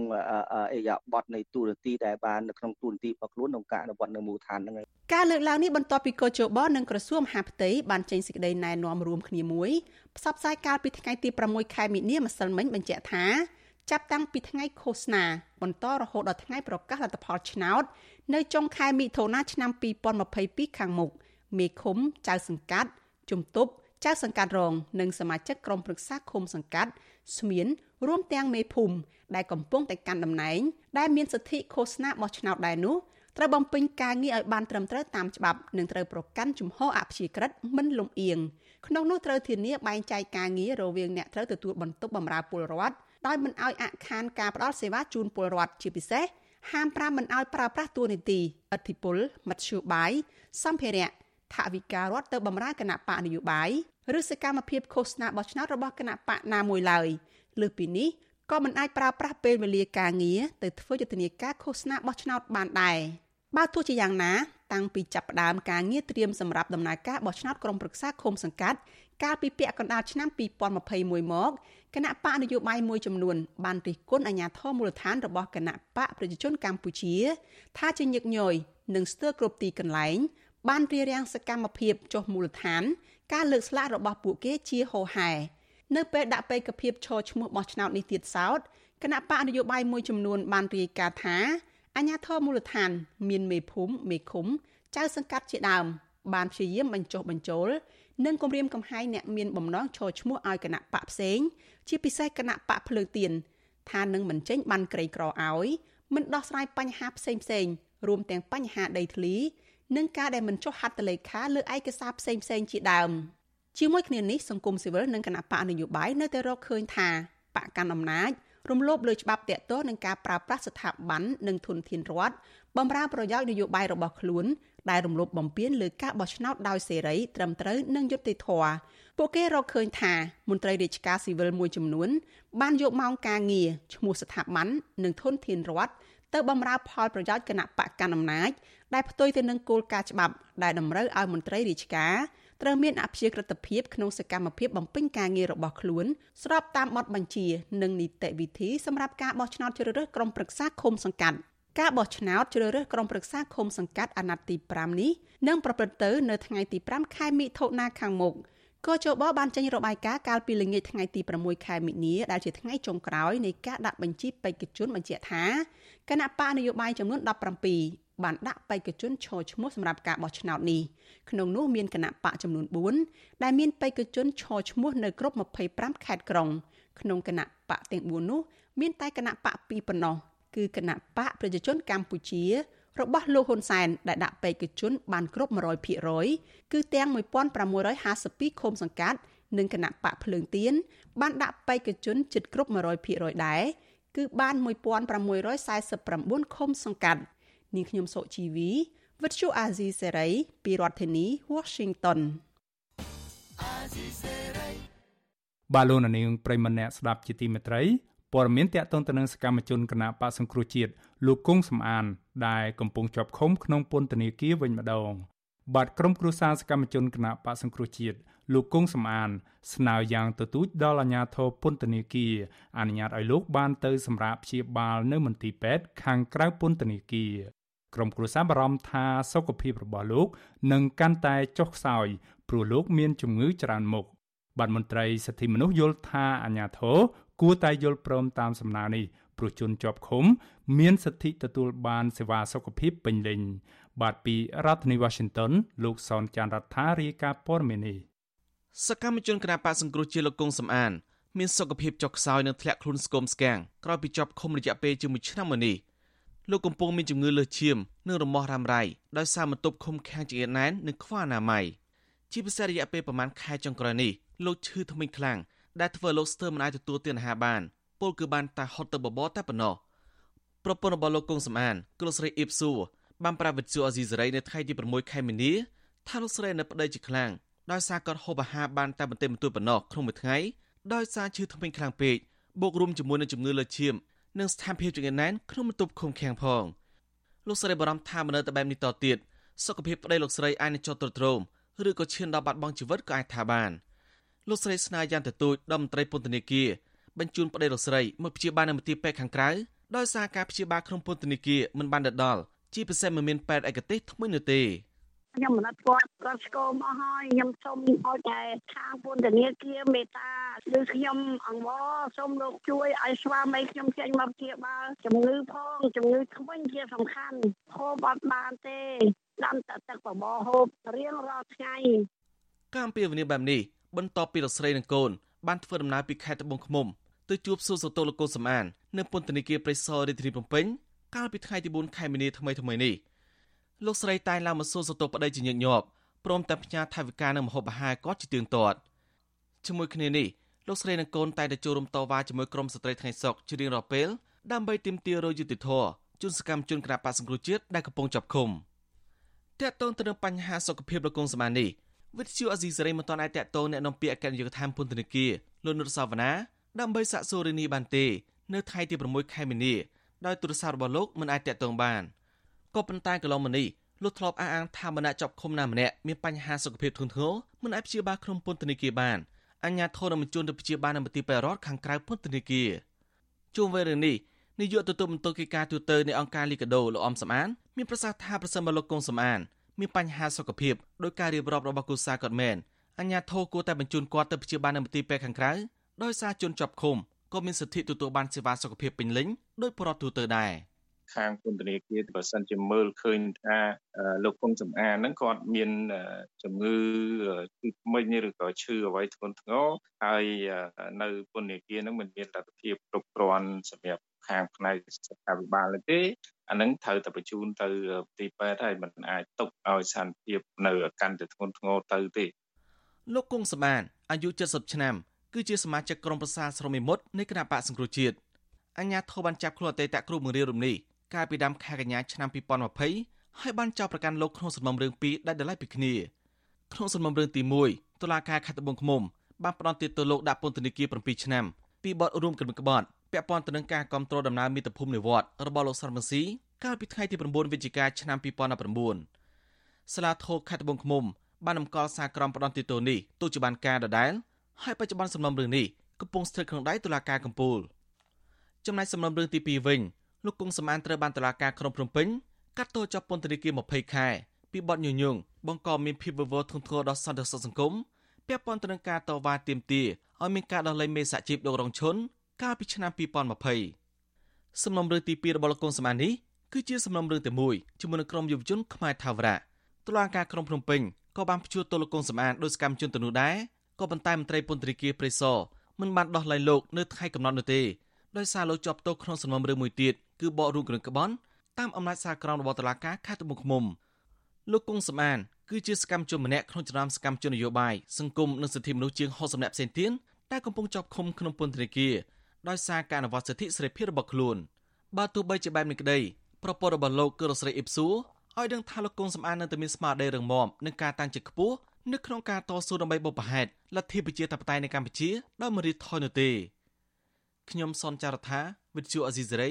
អេយ៉ាបតនៃទូរទីដែលបាននៅក្នុងទូរទីរបស់ខ្លួនក្នុងការអនុវត្តនៅមូលដ្ឋានហ្នឹងហើយការលើកឡើងនេះបន្ទាប់ពីកោជបនិងក្រសួងមហាផ្ទៃបានចេញសេចក្តីណែនាំរួមគ្នាមួយផ្សព្វផ្សាយកាលពីថ្ងៃទី6ខែមីនាម្សិលមិញបញ្ជាក់ថា ចាប់តាំងពីថ្ងៃឃោសនាបន្តរហូតដល់ថ្ងៃប្រកាសលទ្ធផលឆ្នោត នៅចុងខែមិថុនាឆ្នាំ2022ខាងមុខមេឃុំចៅសង្កាត់ជំទប់ចៅសង្កាត់រង និងសមាជិកក្រុមប្រឹក្សាឃុំសង្កាត់ស្មៀនរួមទាំងមេភូមិដែលកំពុងតែកាន់តំណែងដែលមានសិទ្ធិឃោសនាបោះឆ្នោតដែរនោះត្រូវបំពេញការងារឲ្យបានត្រឹមត្រូវតាមច្បាប់និងត្រូវប្រកាន់ជំហរអព្យាក្រឹតមិនលំអៀងក្នុងនោះត្រូវធានាបែងចែកការងាររវាងអ្នកត្រូវទទួលបន្ទុកបម្រើពលរដ្ឋ ដោយមិនឲ្យអខានការផ្តល់សេវាជូនពលរដ្ឋជាពិសេសហាមប្រាមមិនឲ្យប្រើប្រាស់ទួនាទីអធិបុលមធ្យោបាយសម្ភារៈថវិការដ្ឋទៅបម្រើគណៈបកនយោបាយឬសកម្មភាពឃោសនាបោះឆ្នោតរបស់គណៈបកណាមួយឡើយលើសពីនេះក៏មិនអាចប្រើប្រាស់ពេលវេលាការងារទៅធ្វើយុទ្ធនាការឃោសនាបោះឆ្នោតបានដែរបើទោះជាយ៉ាងណា តាំងពីចាប់ផ្ដើមការងារត្រៀមសម្រាប់ដំណើរការបោះឆ្នោតក្រុមប្រឹក្សាឃុំសង្កាត់ កាលពីពាក់កណ្ដាលឆ្នាំ2021មកគណៈបកនយោបាយមួយចំនួនបានរិះគន់អាញាធរមូលដ្ឋានរបស់គណៈបកប្រជាជនកម្ពុជា ថាជាញឹកញយនិងស្ទើរគ្រប់ទីកន្លែង បានរៀបរៀងសកម្មភាពចុះមូលដ្ឋាន ការលើកស្លាករបស់ពួកគេជាហោហែនៅពេលដាក់បេក្ខភាពឈរឈ្មោះបោះឆ្នោតនេះទៀតសោតគណៈបកនយោបាយមួយចំនួនបានរាយការណ៍ថាអាញាធរមូលដ្ឋាន មានមេភូមិមេឃុំចៅសង្កាត់ជាដើមបានព្យាយាមបញ្ចុះបញ្ចូល និងគម្រាមកំហែងអ្នកមានបំណងឈរឈ្មោះឲ្យគណៈបកផ្សេង ជាពិសេសគណៈបកភ្លើងទៀនថានឹងមិនចេញបានក្រីក្រឲ្យមិនដោះស្រាយបញ្ហាផ្សេងផ្សេងរួមទាំងបញ្ហាដីធ្លីនិងការដែលមិនចុះហត្ថលេខាលើឯកសារផ្សេងផ្សេងជាដើមជាមួយគ្នានេះសង្គមស៊ីវិលនិងគណៈបកនយោបាយនៅតែរកឃើញថាបកកាន់អំណាចរំលោភលើច្បាប់តាក់ទងនឹងការប្រើប្រាស់ស្ថាប័ននិងធនធានរដ្ឋបំរើប្រយោជន៍នយោបាយរបស់ខ្លួន ដែលរំលោភបំពានលើការបោះឆ្នោតដោយសេរីត្រឹមត្រូវនិងយុត្តិធម៌ពួកគេរកឃើញថាមន្ត្រីរាជការស៊ីវិលមួយចំនួន បានយកម៉ោងការងារឈ្មោះស្ថាប័ននិងធនធានរដ្ឋទៅបម្រើផលប្រយោជន៍គណៈបកកណ្ដាលអំណាចដែលផ្ទុយទៅនឹងគោលការណ៍ច្បាប់ដែលតម្រូវឲ្យមន្ត្រីរាជការត្រូវមានអព្យាក្រឹតភាពក្នុងសកម្មភាពបំពេញការងាររបស់ខ្លួន ស្របតាមបទបញ្ជា និងនីតិវិធីសម្រាប់ការបោះឆ្នោតជ្រើសរើសក្រុមប្រឹក្សាឃុំសង្កាត់ ការបោះឆ្នោតជ្រើសរើសក្រុមប្រឹក្សាឃុំសង្កាត់អាណត្តិទី5នេះនឹងប្រព្រឹត្តទៅនៅថ្ងៃទី5ខែមិថុនាខាងមុខកោជបបានចេញរបាយការណ៍កាលពីល្ងាចថ្ងៃទី6ខែមិនិនាដែលជាថ្ងៃចុងក្រោយនៃការដាក់បញ្ជីបេក្ខជនបញ្ជាក់ថាគណៈបកនយោបាយចំនួន17បានដាក់បេក្ខជនឈរឈ្មោះសម្រាប់ការបោះឆ្នោតនេះក្នុងនោះមានគណៈបកចំនួន4ដែលមានបេក្ខជនឈរឈ្មោះនៅគ្រប់25ខេត្តក្រុងក្នុងគណៈបកទាំង4នោះមានតែគណៈបក2ប៉ុណ្ណោះ គឺគណៈបកប្រជាជនកម្ពុជា របស់លោកហ៊ុនសែនដែលដាក់បេក្ខជនបានគ្រប់100%គឺទាំង1652ឃុំសង្កាត់និងគណៈបកភ្លើងទៀនបានដាក់បេក្ខជនជិតគ្រប់100%ដែរគឺបាន1649ឃុំសង្កាត់នាងខ្ញុំសុជីវីវិទ្យុអាស៊ីសេរីពីរដ្ឋធានី Washington បាឡូណានីងប្រិមម្នាក់ស្ដាប់ជាទីមេត្រី ព័ត៌មានតកតងទៅនឹងសកម្មជនគណៈបកសង្គ្រោះជាតិលោកគង់សំអាន ដែលកំពុងជាប់ឃុំក្នុងពន្ធនាគារវិញម្ដងបាទក្រុមគ្រួសារសកម្មជនគណៈបកសង្គ្រោះជាតិលោកគង់សំអាន ស្នើយ៉ាងទទូចដល់អាជ្ញាធរពន្ធនាគារអនុញ្ញាតឲ្យលោកបានទៅសម្រាប់ព្យាបាលនៅមន្ទីរពេទ្យខាងក្រៅពន្ធនាគារក្រុមគ្រួសារបារម្ភថាសុខភាពរបស់លោកនឹងកាន់តែចុះខ្សោយព្រោះលោកមានជំងឺច្រើនមុខបាទមន្ត្រីសិទ្ធិមនុស្សយល់ថាអាញាធរ គួរតែយល់ព្រមតាមសំណើនេះព្រោះជនជាប់ឃុំ មានសិទ្ធិទទួលបានសេវាសុខភាពពេញលេញបាទពីរដ្ឋធានី Washington លោកសនចាន់រដ្ឋារាយការណ៍ព័ត៌មាននេះសកម្មជនគណបកសង្គ្រោះជាលោកកុងសំអានមានសុខភាពចុះខ្សោយនិងធ្លាក់ខ្លួនស្គមស្គាំងក្រោយពីជាប់ឃុំរយៈពេលជាង1ឆ្នាំមកនេះលោកកំពុងមានជំងឺលើសឈាមនិងរមាស់រ៉ាំរ៉ៃដោយសារបន្ទប់ឃុំខាំងចង្អៀតណែននិងខ្វះអនាម័យជាពិសេសរយៈពេលប្រមាណខែចុងក្រោយនេះលោកឈឺធ្មេញខ្លាំង ដែលធ្វើលោកស្ទើរមិនអាចទទួលទានអាហារបានពលគឺបានតែហត់ទៅបបរតែប៉ុណ្ណោះប្រពន្ធរបស់លោកកុងសំអានគឺលោកស្រីអ៊ីបស៊ូបានប្រាប់វិទ្យុអេស៊ីសេរីនៅថ្ងៃទី6ខែមីនាថាលោកស្រីនៅប្តីជាខ្លាំងដោយសារគាត់ហូបអាហារបានតែបន្តិចបន្តួចប៉ុណ្ណោះក្នុងមួយថ្ងៃដោយសារឈឺធ្មេញខ្លាំងពេកបូករួមជាមួយនឹងជំងឺលើឈាមនិងស្ថានភាពចង្អៀតណែនក្នុងបន្ទប់ឃុំឃាំងផងលោកស្រីបារម្ភថាមិននៅតែបែបនេះតទៀតសុខភាពប្តីលោកស្រីអាចនឹងចុះទ្រុឌទ្រោមឬក៏ឈានដល់បាត់បង់ជីវិតក៏អាចថាបាន លោកស្រីស្នើយ៉ាងទទូចដល់មន្ត្រីពន្ធនាគារបញ្ជូនប្តីលោកស្រីមកព្យាបាលនៅមន្ទីរពេទ្យខាងក្រៅដោយសារការព្យាបាលក្នុងពន្ធនាគារមិនបានដដល់ជាពិសេសមិនមានពេទ្យឯកទេសថ្មីនោះទេខ្ញុំមិនអត់គាត់គាត់ស្គមអស់ហើយខ្ញុំសូមឲ្យតែខាងពន្ធនាគារមេត្តាឬខ្ញុំអង្វរសូមលោកជួយឲ្យស្វាមីខ្ញុំចេញមកព្យាបាលជំងឺផងជំងឺធ្មេញជាសំខាន់ហូបអត់បានទេដាំតែទឹកបបរហូបរៀងរាល់ថ្ងៃកម្មពីវនីបែបនេះ បន្ទាប់ពីលោកស្រីនិងកូនបានធ្វើដំណើរពីខេត្តត្បូងឃ្មុំទៅជួបសួរសតលោកកូនសំអាននៅពន្ធនាគារព្រៃសររាជធានីភ្នំពេញកាលពីថ្ងៃទី4ខែមីនាថ្មីថ្មីនេះលោកស្រីតែងឡើងមកសួរសតប្តីជាញឹកញាប់ព្រមទាំងផ្ញើថវិកានិងម្ហូបអាហារគាត់ជាទៀងទាត់ជាមួយគ្នានេះលោកស្រីនិងកូនតែងតែចូលរួមតវ៉ាជាមួយក្រុមស្ត្រីថ្ងៃសុកជារៀងរាល់ពេលដើម្បីទាមទាររយុត្តិធម៌ជូនសកម្មជនគណបកសង្គ្រោះជាតិដែលកំពុងចាប់ឃុំតាក់ទងទៅនឹងបញ្ហាសុខភាពលោកកុងសមានេះ វិទ្យុអេស៊ីសេរីមិនទាន់អាចតាក់ទងអ្នកនាំពាក្យអគ្គនាយកដ្ឋានពន្ធនាគារលោកនុតសាវណ្ណាដើម្បីសាកសួររឿងនេះបានទេនៅថ្ងៃទី6ខែមីនាដោយទូរស័ព្ទរបស់លោកមិនអាចតាក់ទងបានក៏ប៉ុន្តែកន្លងមកនេះលោកធ្លាប់អះអាងថាមណៈចាប់ឃុំណាម្នាក់មានបញ្ហាសុខភាពធ្ងន់ធ្ងរមិនអាចព្យាបាលក្នុងពន្ធនាគារបានអញ្ញាធននឹងបញ្ជូនទៅព្យាបាលនៅមន្ទីរពេទ្យរដ្ឋខាងក្រៅពន្ធនាគារជុំវិញរឿងនេះនាយកទទួលបន្ទុកកិច្ចការទូតនៃអង្គការលីកាដូលោកអំសំអានមានប្រសាសន៍ថាប្រសិនបើលោកកុងសំអាន មានបញ្ហាសុខភាពដោយការរៀបរាប់របស់គូសាគាត់មែនអញ្ញាធរគួរតែបញ្ជូនគាត់ទៅព្យាបាលនៅមន្ទីរពេទ្យខាងក្រៅដោយសារជនជាប់ឃុំក៏មានសិទ្ធិទទួលបានសេវាសុខភាពពេញលេញដោយប្រព័ន្ធទូទៅដែរខាងពន្ធនាគារបើសិនជាមើលឃើញថាលោកគុំសំអានហ្នឹងគាត់មានជំងឺឈឺថ្មិញឬក៏ឈឺអ្វីធ្ងន់ធ្ងរហើយនៅពន្ធនាគារហ្នឹងមិនមានលទ្ធភាពគ្រប់គ្រាន់សម្រាប់ខាងផ្នែកសុខាភិបាលទេ អានឹងត្រូវតែបញ្ជូនទៅទីពេទ្យហើយมันអាចຕົកឲ្យស្ថានភាពនៅកាន់តែធ្ងន់ធ្ងរទៅទេ លោកគង់សម្បានអាយុ70ឆ្នាំគឺជាសមាជិកក្រុមប្រឹក្សាស្រមេមុតនៃគណៈបកសង្គ្រោះជាតិអញ្ញាធិបបានចាប់ខ្លួនអតីតគ្រូបង្រៀនរំនេះកាលពីដើមខែកញ្ញាឆ្នាំ2020ហើយបានចោទប្រកាន់លោកក្នុងសំណុំរឿងពីរដែលដライពីគ្នាក្នុងសំណុំរឿងទី1តុលាការខេត្តត្បូងឃ្មុំបានផ្តន្ទាទោសលោកដាក់ពន្ធនាគារ7ឆ្នាំពីបទរួមគំនិតក្បត់ ពាក់ព័ន្ធទៅនឹងការគ្រប់គ្រងដំណើរមាតុភូមិនិវត្តរបស់លោកសុនមស៊ីកាលពីថ្ងៃទី9វិច្ឆិកាឆ្នាំ2019សាលាធរខេត្តត្បូងឃ្មុំបាននំកល់សារក្រមផ្ដន់ទោសនេះទូជាបានការដដែលហើយបច្ចុប្បន្នសំណុំរឿងនេះកំពុងស្ថិតក្នុងដៃតុលាការកំពូលចំណែកសំណុំរឿងទី2វិញលោកគង់សំអានត្រូវបានតុលាការក្រុងភ្នំពេញកាត់ទោសចាប់ពន្ធនាគារ20ខែពីបទញុយញងបង្កមានភាពវឹកវរធ្ងន់ធ្ងរដល់សន្តិសុខសង្គមពាក់ព័ន្ធទៅនឹងការតវ៉ាទាមទារឲ្យមានការដោះលែងមេសហជីពលោករងឈុន កាលពីឆ្នាំ2020សំណុំរឿងទី2របស់លោកកុងសមាននេះគឺជាសំណុំរឿងទី1ជាមួយនឹងក្រុមយុវជនខ្មែរថាវរៈតុលាការក្រុងភ្នំពេញក៏បានព្យួរទោសលោកកុងសំអានដោយសកម្មជនទៅនោះដែរក៏ប៉ុន្តែមន្ត្រីពន្ធនាគារព្រៃសរមិនបានដោះលែងលោកនៅថ្ងៃកំណត់នោះទេដោយសារលោកជាប់ទោសក្នុងសំណុំរឿងមួយទៀតគឺបករួមគ្រឿងក្បន់តាមអំណាចសារក្រមរបស់តុលាការខេត្តត្បូងឃ្មុំលោកគង់សំអានគឺជាសកម្មជនម្នាក់ក្នុងចំណោមសកម្មជននយោបាយសង្គមនិងសិទ្ធិមនុស្សជាង60នាក់ផ្សេងទៀតដែលកំពុងជាប់ឃុំក្នុងពន្ធនាគារ ដោយសារការអនុវត្តសិទ្ធិសេរីភាពរបស់ខ្លួនបើទោះបីជាបែបនេះក្តីប្រពន្ធរបស់លោកគឺរស្រីអ៊ីបស៊ូឲ្យដឹងថាលោកកុងសំអាននៅតែមានស្មារតីរឹងមាំនឹងការតាំងចិត្តខ្ពស់នៅក្នុងការតស៊ូដើម្បីបុព្វហេតុលទ្ធិប្រជាធិបតេយ្យនៅកម្ពុជាដោយមិនរីថយនោះទេខ្ញុំសនចាររថាវិទ្យុអេស៊ីសេរី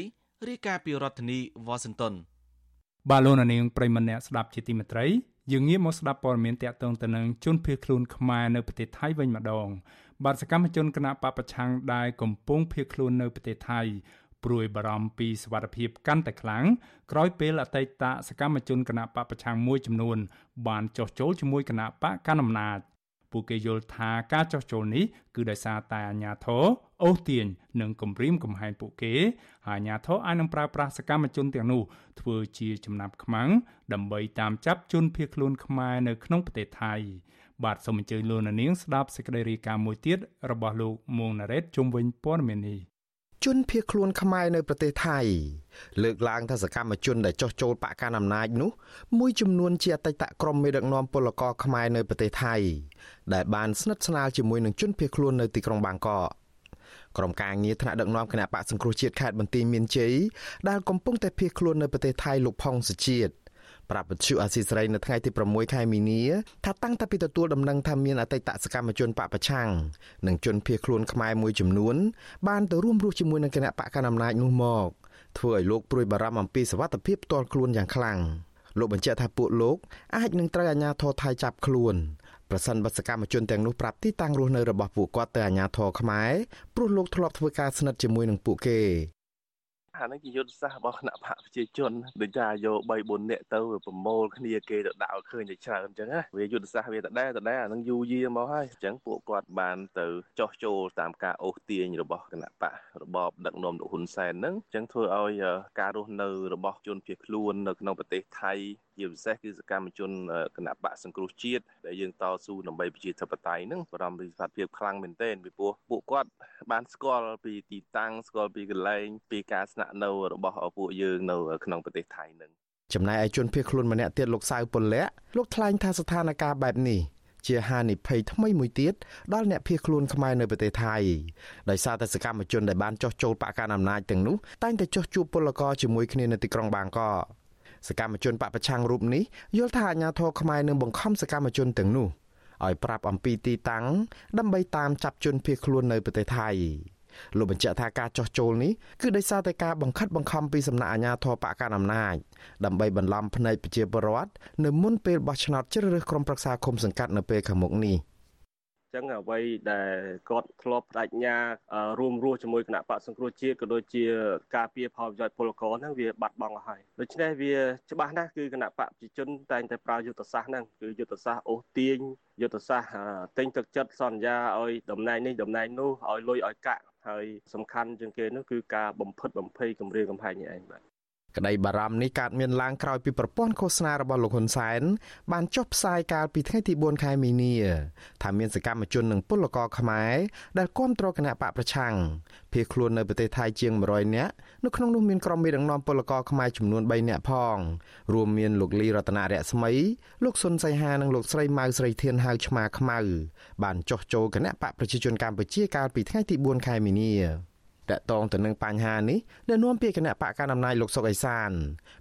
រាយការណ៍ពីរដ្ឋធានីវ៉ាស៊ីនតោនបាទលោកនាងប្រិមម្នាក់ស្ដាប់ជាទីមេត្រីយើងងាកមកស្ដាប់ព័ត៌មានតាក់ទងទៅនឹងជនភៀសខ្លួនខ្មែរនៅប្រទេសថៃវិញម្ដង បាទសកម្មជនគណៈបពប្រឆាំងដែលកំពុងភៀសខ្លួននៅប្រទេសថៃព្រួយបារម្ភពីសវត្ថភាពកាន់តែខ្លាំងក្រោយពេលអតីតសកម្មជនគណៈបកប្រឆាំងមួយចំនួន បានចោះចូលជាមួយគណៈបកកណ្ដាលអំណាចពួកគេយល់ថាការចោះចូលនេះគឺដោយសារតែអាញាធរអូសទាញនិងគំរាមកំហែងពួកគេហើយអាញាធរអាចនឹងប្រើប្រាស់សកម្មជនទាំងនោះធ្វើជាចំណាប់ខ្មាំងដើម្បីតាមចាប់ជនភៀសខ្លួនខ្មែរនៅក្នុងប្រទេសថៃ បាទសូមអញ្ជើញលោកនាងស្ដាប់សេចក្តីរាយការណ៍មួយទៀតរបស់លោកមួងណារ៉េតជុំវិញព័ត៌មាននេះជនភៀសខ្លួនខ្មែរនៅប្រទេសថៃលើកឡើងថាសកម្មជនដែលចោះចូលបកកាន់អំណាចនោះមួយចំនួនជាអតីតក្រុមមេដឹកនាំពលករខ្មែរនៅប្រទេសថៃដែលបានស្និទ្ធស្នាលជាមួយនឹងជនភៀសខ្លួននៅទីក្រុងបាងកកក្រុមការងារថ្នាក់ដឹកនាំគណៈបកសង្គ្រោះជាតិខេត្តបន្ទាយមានជ័យដែលកំពុងតែភៀសខ្លួននៅប្រទេសថៃលោកផុងសុជាតិ ប្រាប់វិទ្យុអាស៊ីសេរីនៅថ្ងៃទី6ខែមីនាថាតាំងតែពីទទួលដំណឹងថាមានអតីតសកម្មជនបពប្រឆាំងនិងជនភៀសខ្លួនខ្មែរមួយចំនួន បានទៅរួមរស់ជាមួយនឹងគណៈបកកណ្ដាលអំណាចនោះមកធ្វើឲ្យលោកព្រួយបារម្ភអំពីសវត្ថិភាពផ្ទាល់ខ្លួនយ៉ាងខ្លាំងលោកបញ្ជាក់ថាពួកលោកអាចនឹងត្រូវអាជ្ញាធរថៃចាប់ខ្លួនប្រសិនបើសកម្មជនទាំងនោះប្រាប់ទីតាំងរស់នៅរបស់ពួកគាត់ទៅអាជ្ញាធរខ្មែរព្រោះលោកធ្លាប់ធ្វើការស្និទ្ធជាមួយនឹងពួកគេ អាហ្នឹងជាយុទ្ធសាស្ត្ររបស់គណៈបកប្រជាជនដូចថាយក3 4នាក់ទៅប្រមូលគ្នាគេទៅដាក់ឲ្យឃើញតែច្រើនអញ្ចឹងណាវាយុទ្ធសាស្ត្រវាដដែលដដែលអាហ្នឹងយូរយារមកហើយអញ្ចឹងពួកគាត់បានទៅចោះចូលតាមការអូសទាញរបស់គណៈបករបបដឹកនាំលោកហ៊ុនសែនហ្នឹងអញ្ចឹងធ្វើឲ្យការរស់នៅរបស់ជនភៀសខ្លួននៅក្នុងប្រទេសថៃជាពិសេសគឺសកម្មជនគណៈបកសង្គ្រោះជាតិដែលយើងតស៊ូដើម្បីប្រជាធិបតេយ្យហ្នឹងបរំពីសភាពខ្លាំងមែនទែនពីព្រោះពួកគាត់បានស្គាល់ពីទីតាំងស្គាល់ពីកន្លែងពីការស្នាក់នៅរបស់ពួកយើងនៅក្នុងប្រទេសថៃហ្នឹងចំណែកឯជនភៀសខ្លួនម្នាក់ទៀតលោកសៅពលៈលោកថ្លែងថាស្ថានភាពបែបនេះជាហានិភ័យថ្មីមួយទៀតដល់អ្នកភៀសខ្លួនខ្មែរនៅប្រទេសថៃដោយសារតែសកម្មជនដែលបានចោះចូលបកកាន់អំណាចទាំងនោះតែងតែចោះជួបពលករជាមួយគ្នានៅទីក្រុងបាងកកសកម្មជនបពប្រឆាំងរូបនេះយល់ថាអាញាធរខ្មែរនឹងបង្ខំសកម្មជនទាំងនោះឲ្យប្រាប់អំពីទីតាំងដើម្បីតាមចាប់ជនភៀសខ្លួននៅប្រទេសថៃ លោកបញ្ជាក់ថាការចោះចូលនេះគឺដោយសារតែការបង្ខិតបង្ខំពីសំណាក់អាជ្ញាធរបកកាន់អំណាចដើម្បីបន្លំភ្នែកប្រជាពលរដ្ឋនៅមុនពេលបោះឆ្នោតជ្រើសរើសក្រុមប្រឹក្សាឃុំសង្កាត់នៅពេលខាងមុខនេះ។ចឹងអ្វីដែលគាត់ធ្លាប់បដិញ្ញារួមរស់ជាមួយគណៈបកសង្គ្រោះជាតិក៏ដូចជាការពៀផលប្រយោជន៍ពលករហ្នឹងវាបាត់បង់ហើយដូច្នេះវាច្បាស់ណាស់គឺគណៈបកប្រជាជនតែងតែប្រើយុទ្ធសាស្ត្រហ្នឹងគឺយុទ្ធសាស្ត្រអូសទាញយុទ្ធសាស្ត្រទិញទឹកចិត្តសន្យាឲ្យតំណែងនេះតំណែងនោះឲ្យលុយឲ្យកាក់ ហើយសំខាន់ជាងគេនោះគឺការបំផិតបំភ័យគម្រាមកំហែងនេះឯងបាទ ក្តីបារម្ភនេះកើតមានឡើងក្រោយពីប្រព័ន្ធឃោសនារបស់លោកហ៊ុនសែនបានចុះផ្សាយកាលពីថ្ងៃទី4ខែមីនាថាមានសកម្មជននិងពលករខ្មែរដែលគាំទ្រគណៈបកប្រឆាំងភៀសខ្លួននៅប្រទេសថៃជាង100នាក់នៅក្នុងនោះមានក្រុមមេដឹកនាំពលករខ្មែរចំនួន3នាក់ផងរួមមានលោកលីរតនៈរស្មីលោកសុនសីហានិងលោកស្រីម៉ៅស្រីធានហៅឆ្មាខ្មៅបានចុះចូលគណៈបកប្រជាជនកម្ពុជាកាលពីថ្ងៃទី4ខែមីនា តកតងទៅនឹងបញ្ហានេះដែលនាំពាក្យគណៈបកកណ្ដាលអំណាចលោកសុកអេសាន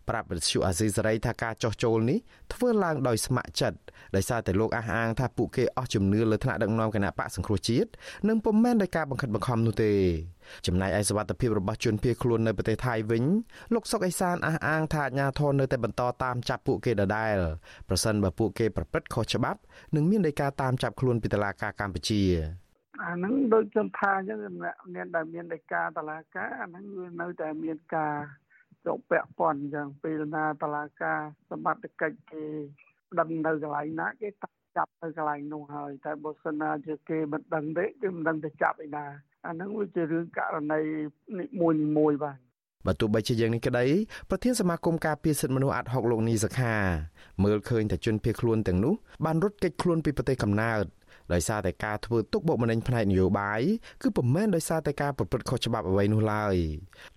ប្រាប់វិទ្យុអាស៊ីសេរីថាការចោះចូលនេះធ្វើឡើងដោយស្ម័គ្រចិត្តដោយសារតែលោកអះអាងថាពួកគេអស់ជំនឿលើថ្នាក់ដឹកនាំគណៈបកសង្គ្រោះជាតិនិងពុំមែនដោយការបង្ខិតបង្ខំនោះទេចំណែកឯសវត្ថិភាពរបស់ជនភៀសខ្លួននៅប្រទេសថៃវិញលោកសុកអេសានអះអាងថាអាជ្ញាធរនៅតែបន្តតាមចាប់ពួកគេដដែលប្រសិនបើពួកគេប្រព្រឹត្តខុសច្បាប់នឹងមានដីកាតាមចាប់ខ្លួនពីតុលាការកម្ពុជា អាហ្នឹងដូចខ្ញុំថាអញ្ចឹងអ្នកដែលមានដីកាតឡាការអាហ្នឹងវានៅតែមានការជាប់ពាក់ព័ន្ធអញ្ចឹងពេលណាតឡាការសមត្ថកិច្ចគេដឹងនៅកន្លែងណាគេចាប់នៅកន្លែងនោះហើយតែបើសិនណាជាគេមិនដឹងទេគេមិនដឹងទៅចាប់ឯណាអាហ្នឹងវាជារឿងករណីនីមួយមួយបាទបើទោះបីជាយ៉ាងនេះក្តីប្រធានសមាគមការពារសិទ្ធិមនុស្សអាត់ហុកលោកនីសខាមើលឃើញតែជនភៀសខ្លួនទាំងនោះបានរត់គេចខ្លួនពីប្រទេសកំណើត ដោយសារតែការធ្វើទុកបុកម្នេញផ្នែកនយោបាយគឺពុំមែនដោយសារតែការប្រព្រឹត្តខុសច្បាប់អ្វីនោះឡើយ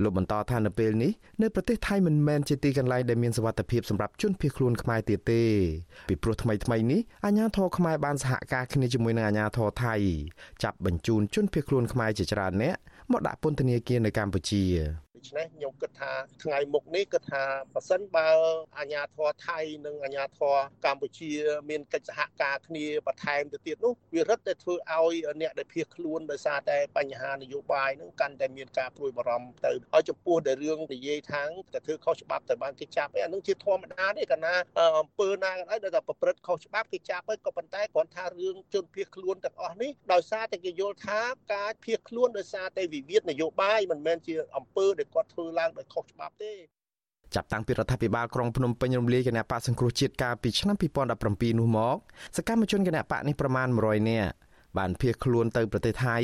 លោកបន្តថានៅពេលនេះនៅប្រទេសថៃមិនមែនជាទីកន្លែងដែលមានសុវត្ថិភាពសម្រាប់ជនភៀសខ្លួនខ្មែរទៀតទេពីព្រោះថ្មីថ្មីនេះអាជ្ញាធរខ្មែរបានសហការគ្នាជាមួយនឹងអាជ្ញាធរថៃចាប់បញ្ជូនជនភៀសខ្លួនខ្មែរជាច្រើនអ្នកមកដាក់ពន្ធនាគារនៅកម្ពុជាដូ ច្នេះខ្ញុំគិតថាថ្ងៃមុខនេះគិតថាប៉ះសិនបើអាញាធរថៃនិងអាញាធរកម្ពុជាមានកិច្ចសហការគ្នាបន្ថែមទៅទៀតនោះវារឹតតែធ្វើឲ្យអ្នកដែលភៀសខ្លួនដោយសារតែបញ្ហានយោបាយនឹងកាន់តែមានការព្រួយបារម្ភទៅហើយចំពោះតែរឿងនិយាយថាងតែធ្វើខុសច្បាប់តែបានគេចាប់ឯអានឹងជាធម្មតាទេកាលណាអំពើណាក៏ដោយដែលតែប្រព្រឹត្តខុសច្បាប់គេចាប់ហើយក៏ប៉ុន្តែគ្រាន់ថារឿងជនភៀសខ្លួនទាំងអស់នេះដោយសារតែគេយល់ថាការភៀសខ្លួនដោយសារតែវិវាទនយោបាយមិនមែនជាអំពើដែលគាត់ធ្វើឡើងដោយខុសច្បាប់ទេចាប់តាំងពីរដ្ឋាភិបាលក្រុងភ្នំពេញរំលាយគណៈបកសង្គ្រោះជាតិកាលពីឆ្នាំ2017នោះមកសកម្មជនគណៈបកនេះប្រមាណ100នាក់បានភៀសខ្លួនទៅប្រទេសថៃ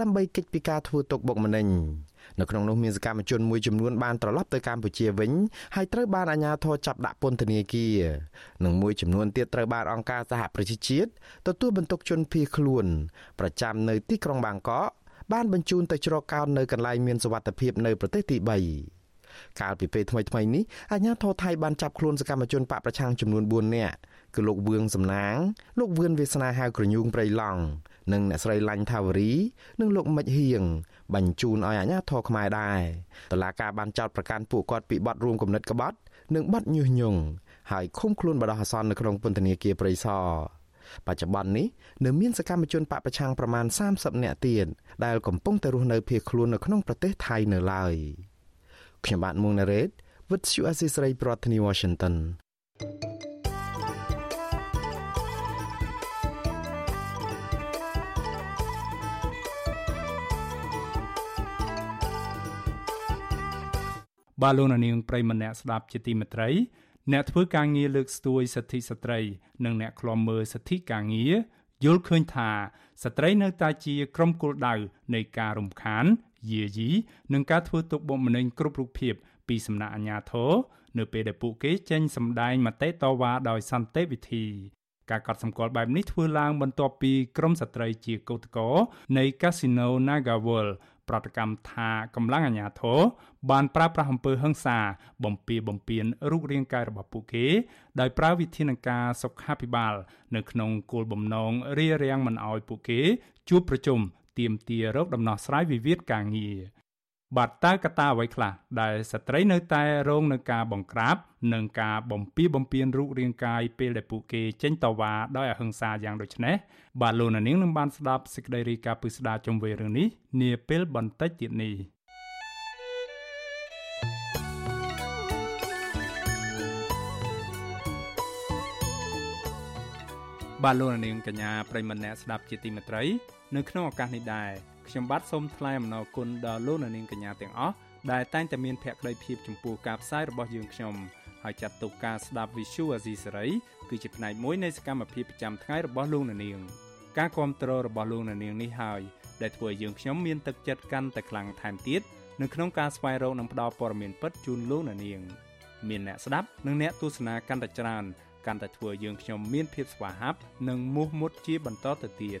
ដើម្បីគេចពីការធ្វើទុកបុកម្នេញនៅក្នុងនោះមានសកម្មជនមួយចំនួនបានត្រឡប់ទៅកម្ពុជាវិញហើយត្រូវបានអាជ្ញាធរចាប់ដាក់ពន្ធនាគារនិងមួយចំនួនទៀតត្រូវបានអង្គការសហប្រជាជាតិទទួលបន្ទុកជនភៀសខ្លួនប្រចាំនៅទីក្រុងបាងកក បានបញ្ជូនទៅជ្រកកោននៅកន្លែងមានសុវត្ថិភាពនៅប្រទេសទី3កាលពីពេលថ្មីៗនេះអាជ្ញាធរថៃបានចាប់ខ្លួនសកម្មជនបកប្រឆាំងចំនួន4នាក់គឺលោកវឿងសំណាង លោកវឿនវាសនាហៅក្រញូងព្រៃឡង់និងអ្នកស្រីឡាញ់ថាវរី និងលោកមិចហៀងបញ្ជូនឲ្យអាជ្ញាធរខ្មែរដែរតឡាការបានចោទប្រកាន់ពួកគាត់ពីបទរួមគំនិតក្បត់ និងបទញុះញង់ហើយឃុំខ្លួនបដិអាសន្ននៅក្នុងពន្ធនាគារព្រៃសរ បច្ចុប្បន្ននេះនៅមានសកម្មជនបកប្រឆាំងប្រមាណ30នាក់ទៀតដែលកំពុងតែរស់នៅភៀសខ្លួននៅក្នុងប្រទេសថៃនៅឡើយខ្ញុំបាទមុងណារ៉េត With you Assisray ប្រធានាធិបតី Washington បាទលោកនាងប្រិមម្នាក់ស្ដាប់ជាទីមេត្រី អ្នកធ្វើការងារលើកស្ទួយសិទ្ធិស្ត្រី និងអ្នកឃ្លាំមើលសិទ្ធិការងារយល់ឃើញថាស្ត្រីនៅតែជាក្រុមគោលដៅនៃការរំខានយាយីនិងការធ្វើទុកបុកម្នេញគ្រប់រូបភាពពីសំណាក់អាជ្ញាធរនៅពេលដែលពួកគេចេញសម្ដែងមតិតវ៉ាដោយសន្តិវិធីការកត់សម្គាល់បែបនេះធ្វើឡើងបន្ទាប់ពីក្រុមស្ត្រីជាកោតក្រនៃ Casino Nagawal ប្រតិកម្មថាកម្លាំងអាជ្ញាធរបានប្រើប្រាស់អំពើហិង្សាបំពៀបំពៀនរូបរាងកាយរបស់ពួកគេដោយប្រើវិធានការសុខាភិបាល នៅក្នុងគោលបំណងរារាំងមិនឲ្យពួកគេជួបប្រជុំទាមទាររកដំណោះស្រាយវិវាទការងារ បាទតើកត្តាអ្វីខ្លះដែលស្ត្រីនៅតែរងនឹងការបង្ក្រាបនិងការបំពៀបំពៀនរូបរាងកាយពេលដែលពួកគេចេញតវ៉ាដោយអហិង្សាយ៉ាងដូចនេះបាទលោកនាងនឹងបានស្ដាប់សេចក្តីរាយការណ៍ពិស្ដារជុំវិញរឿងនេះនាពេលបន្តិចទៀតនេះបាទលោកនាងកញ្ញាប្រិមម្នាក់ស្ដាប់ជាទីមេត្រី នៅក្នុងឱកាសនេះដែរ ខ្ញុំបាទសូមថ្លែងអំណរគុណដល់លោកនាងកញ្ញាទាំងអស់ដែលតែងតែមានភក្ដីភាពចំពោះការផ្សាយរបស់យើងខ្ញុំហើយចាត់ទុកការស្ដាប់ Visual Asia សេរីគឺជាផ្នែកមួយនៃសកម្មភាពប្រចាំថ្ងៃរបស់លោកនាងការគ្រប់គ្រងរបស់លោកនាងនេះហើយដែលធ្វើឲ្យយើងខ្ញុំមានទឹកចិត្តកាន់តែខ្លាំងថែមទៀតនៅក្នុងការស្វែងរកនិងផ្តល់ព័ត៌មានពិតជូនលោកអ្នកនាងមានអ្នកស្ដាប់និងអ្នកទស្សនាកាន់តែច្រើនកាន់តែធ្វើយើងខ្ញុំមានភាពស្វាហាប់និងមោះមុតជាបន្តទៅទៀត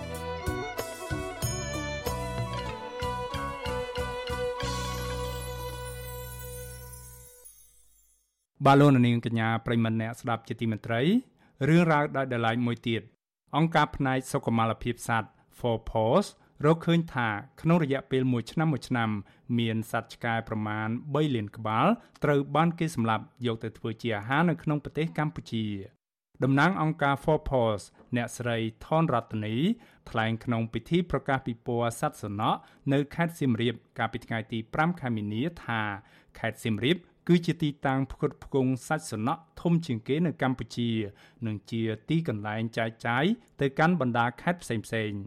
បាឡូននាងកញ្ញាប្រិមមអ្នកស្ដាប់ជាទីមេត្រីរឿងរ៉ាវដោយដライមួយទៀតអង្គការផ្នែកសុខុមាលភាពសត្វ For Paws រកឃើញថាក្នុងរយៈពេល1ឆ្នាំ1ឆ្នាំ មានសត្វឆ្កែប្រមាណ3លានក្បាលត្រូវបានគេសម្លាប់យកទៅធ្វើជាអាហារនៅក្នុងប្រទេសកម្ពុជាតំណាងអង្គការ For Paws អ្នកស្រីថនរតនីថ្លែងក្នុងពិធីប្រកាសពិព័រណ៍សត្វសំណក់នៅខេត្តសៀមរាបកាលពីថ្ងៃទី5ខែមីនាថាខេត្តសៀមរាប គឺជាទីតាំងផ្គត់ផ្គង់សាច់សំណក់ធំជាងគេនៅកម្ពុជា និងជាទីកន្លែងចែកចាយទៅកាន់បណ្ដាខេត្តផ្សេងៗ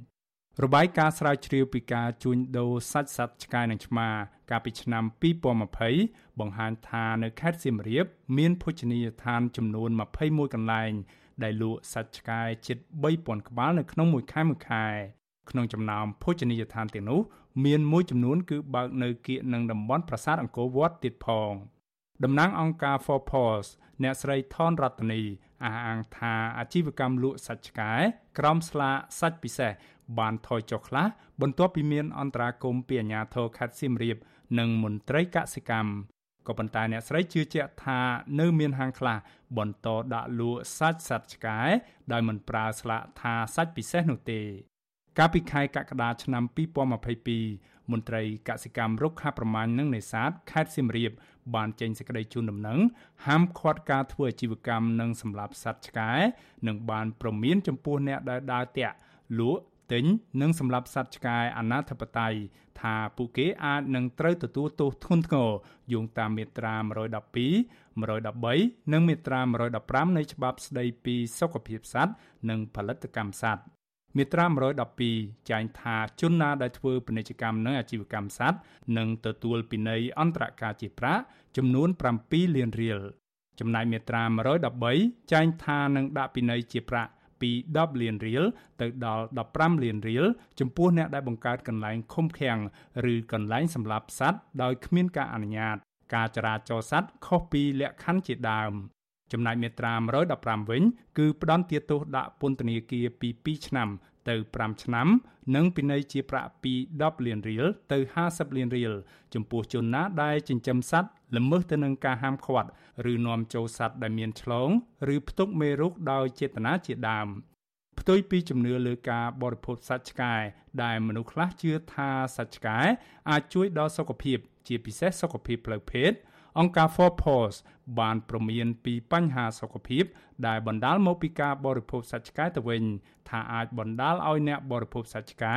របាយការណ៍ស្រាវជ្រាវពីការជួញដូរសាច់សត្វឆ្កែនិងឆ្មា កាលពីឆ្នាំ2020បង្ហាញថានៅខេត្តសៀមរាប មានភោជនីយដ្ឋានចំនួន21កន្លែង ដែលលក់សាច់ឆ្កែជិត3000ក្បាលនៅក្នុងមួយខែមួយខែក្នុងចំណោមភោជនីយដ្ឋានទាំងនោះ មានមួយចំនួនគឺបើកនៅគៀកនឹងតំបន់ប្រាសាទអង្គរវត្តទៀតផង តំណាងអង្គការ For Paws អ្នកស្រីថនរតនីអះអាងថាអាជីវកម្មលក់សាច់ឆ្កែក្រោមស្លាកសាច់ពិសេសបានថយចុះខ្លះបន្ទាប់ពីមានអន្តរាគមន៍ពីអាជ្ញាធរខេត្តសៀមរាប និងមន្ត្រីកសិកម្មក៏ប៉ុន្តែអ្នកស្រីជឿជាក់ថានៅមានហាងខ្លះបន្តដាក់លក់សាច់សត្វឆ្កែដោយមិនប្រើស្លាកថាសាច់ពិសេសនោះទេ កាលពីខែកក្កដាឆ្នាំ2022មន្ត្រីកសិកម្មរុក្ខាប្រមាញ់និងនេសាទខេត្តសៀមរាប បានចេញសេចក្តីជូនដំណឹងហាមឃាត់ការធ្វើអាជីវកម្មនិងសម្លាប់សត្វឆ្កែនិងបានប្រមានចំពោះអ្នកដែលដើរតាក់លក់ទិញនិងសម្លាប់សត្វឆ្កែអនាធិបតេយ្យថាពួកគេអាចនឹងត្រូវទទួលទោសធ្ងន់ធ្ងរយោងតាមមាត្រា112 113និងមាត្រា115នៃច្បាប់ស្តីពីសុខភាពសត្វនិងផលិតកម្មសត្វ មាត្រា112ចែងថាជនណាដែលធ្វើពាណិជ្ជកម្មនិងអាជីវកម្មសត្វនឹងទទួលពិន័យអន្តរការជាប្រាក់ចំនួន7លានរៀលចំណែកមាត្រា113ចែងថានឹងដាក់ពិន័យជាប្រាក់ពី10លានរៀលទៅដល់15លានរៀលចំពោះអ្នកដែលបង្កើតកន្លែងឃុំឃាំងឬកន្លែងសម្លាប់សត្វដោយគ្មានការអនុញ្ញាត ការចរាចរណ៍សត្វខុសពីលក្ខខណ្ឌជាដើម ចំណែកមាត្រា115វិញ គឺផ្ដន្ទាទោសដាក់ពន្ធនាគារពី2ឆ្នាំទៅ5ឆ្នាំ និងពិន័យជាប្រាក់ពី10លានរៀលទៅ50លានរៀលចំពោះជនណាដែលចិញ្ចឹមសត្វល្មើសទៅនឹងការហាមឃាត់ឬនាំចូលសត្វដែលមានឆ្លង ឬផ្ទុកមេរោគដោយចេតនាជាដើមផ្ទុយពីជំនឿលើការបរិភោគសាច់ឆ្កែដែលមនុស្សខ្លះជឿថាសាច់ឆ្កែអាចជួយដល់សុខភាព ជាពិសេសសុខភាពផ្លូវភេទ អង្គការ For Paws បានប្រមានពីបញ្ហាសុខភាព ដែលបណ្ដាលមកពីការបរិភោគសាច់ឆ្កែទៅវិញថាអាចបណ្ដាលឲ្យអ្នកបរិភោគសាច់ឆ្កែ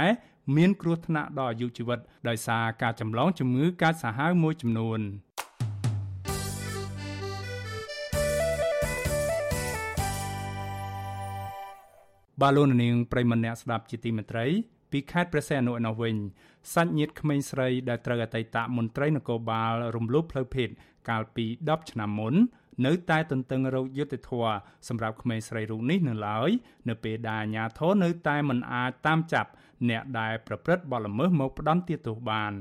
មានគ្រោះថ្នាក់ដល់អាយុជីវិតដោយសារការចម្លងជំងឺកាចសាហាវមួយចំនួនបាឡូននាងប្រិមម្នាក់ស្ដាប់ជាទីមេត្រី ពីខេត្តព្រះសីហនុឯណោះវិញសាច់ញាតិក្មេងស្រីដែលត្រូវអតីតមន្ត្រីនគរបាលរំលោភផ្លូវភេទកាលពី10ឆ្នាំមុន នៅតែទន្ទឹងរកយុត្តិធម៌សម្រាប់ក្មេងស្រីរូបនេះនៅឡើយនៅពេលដែលអាជ្ញាធរនៅតែមិនអាចតាមចាប់អ្នកដែលប្រព្រឹត្តបទល្មើសមកផ្ដន្ទាទោសបាន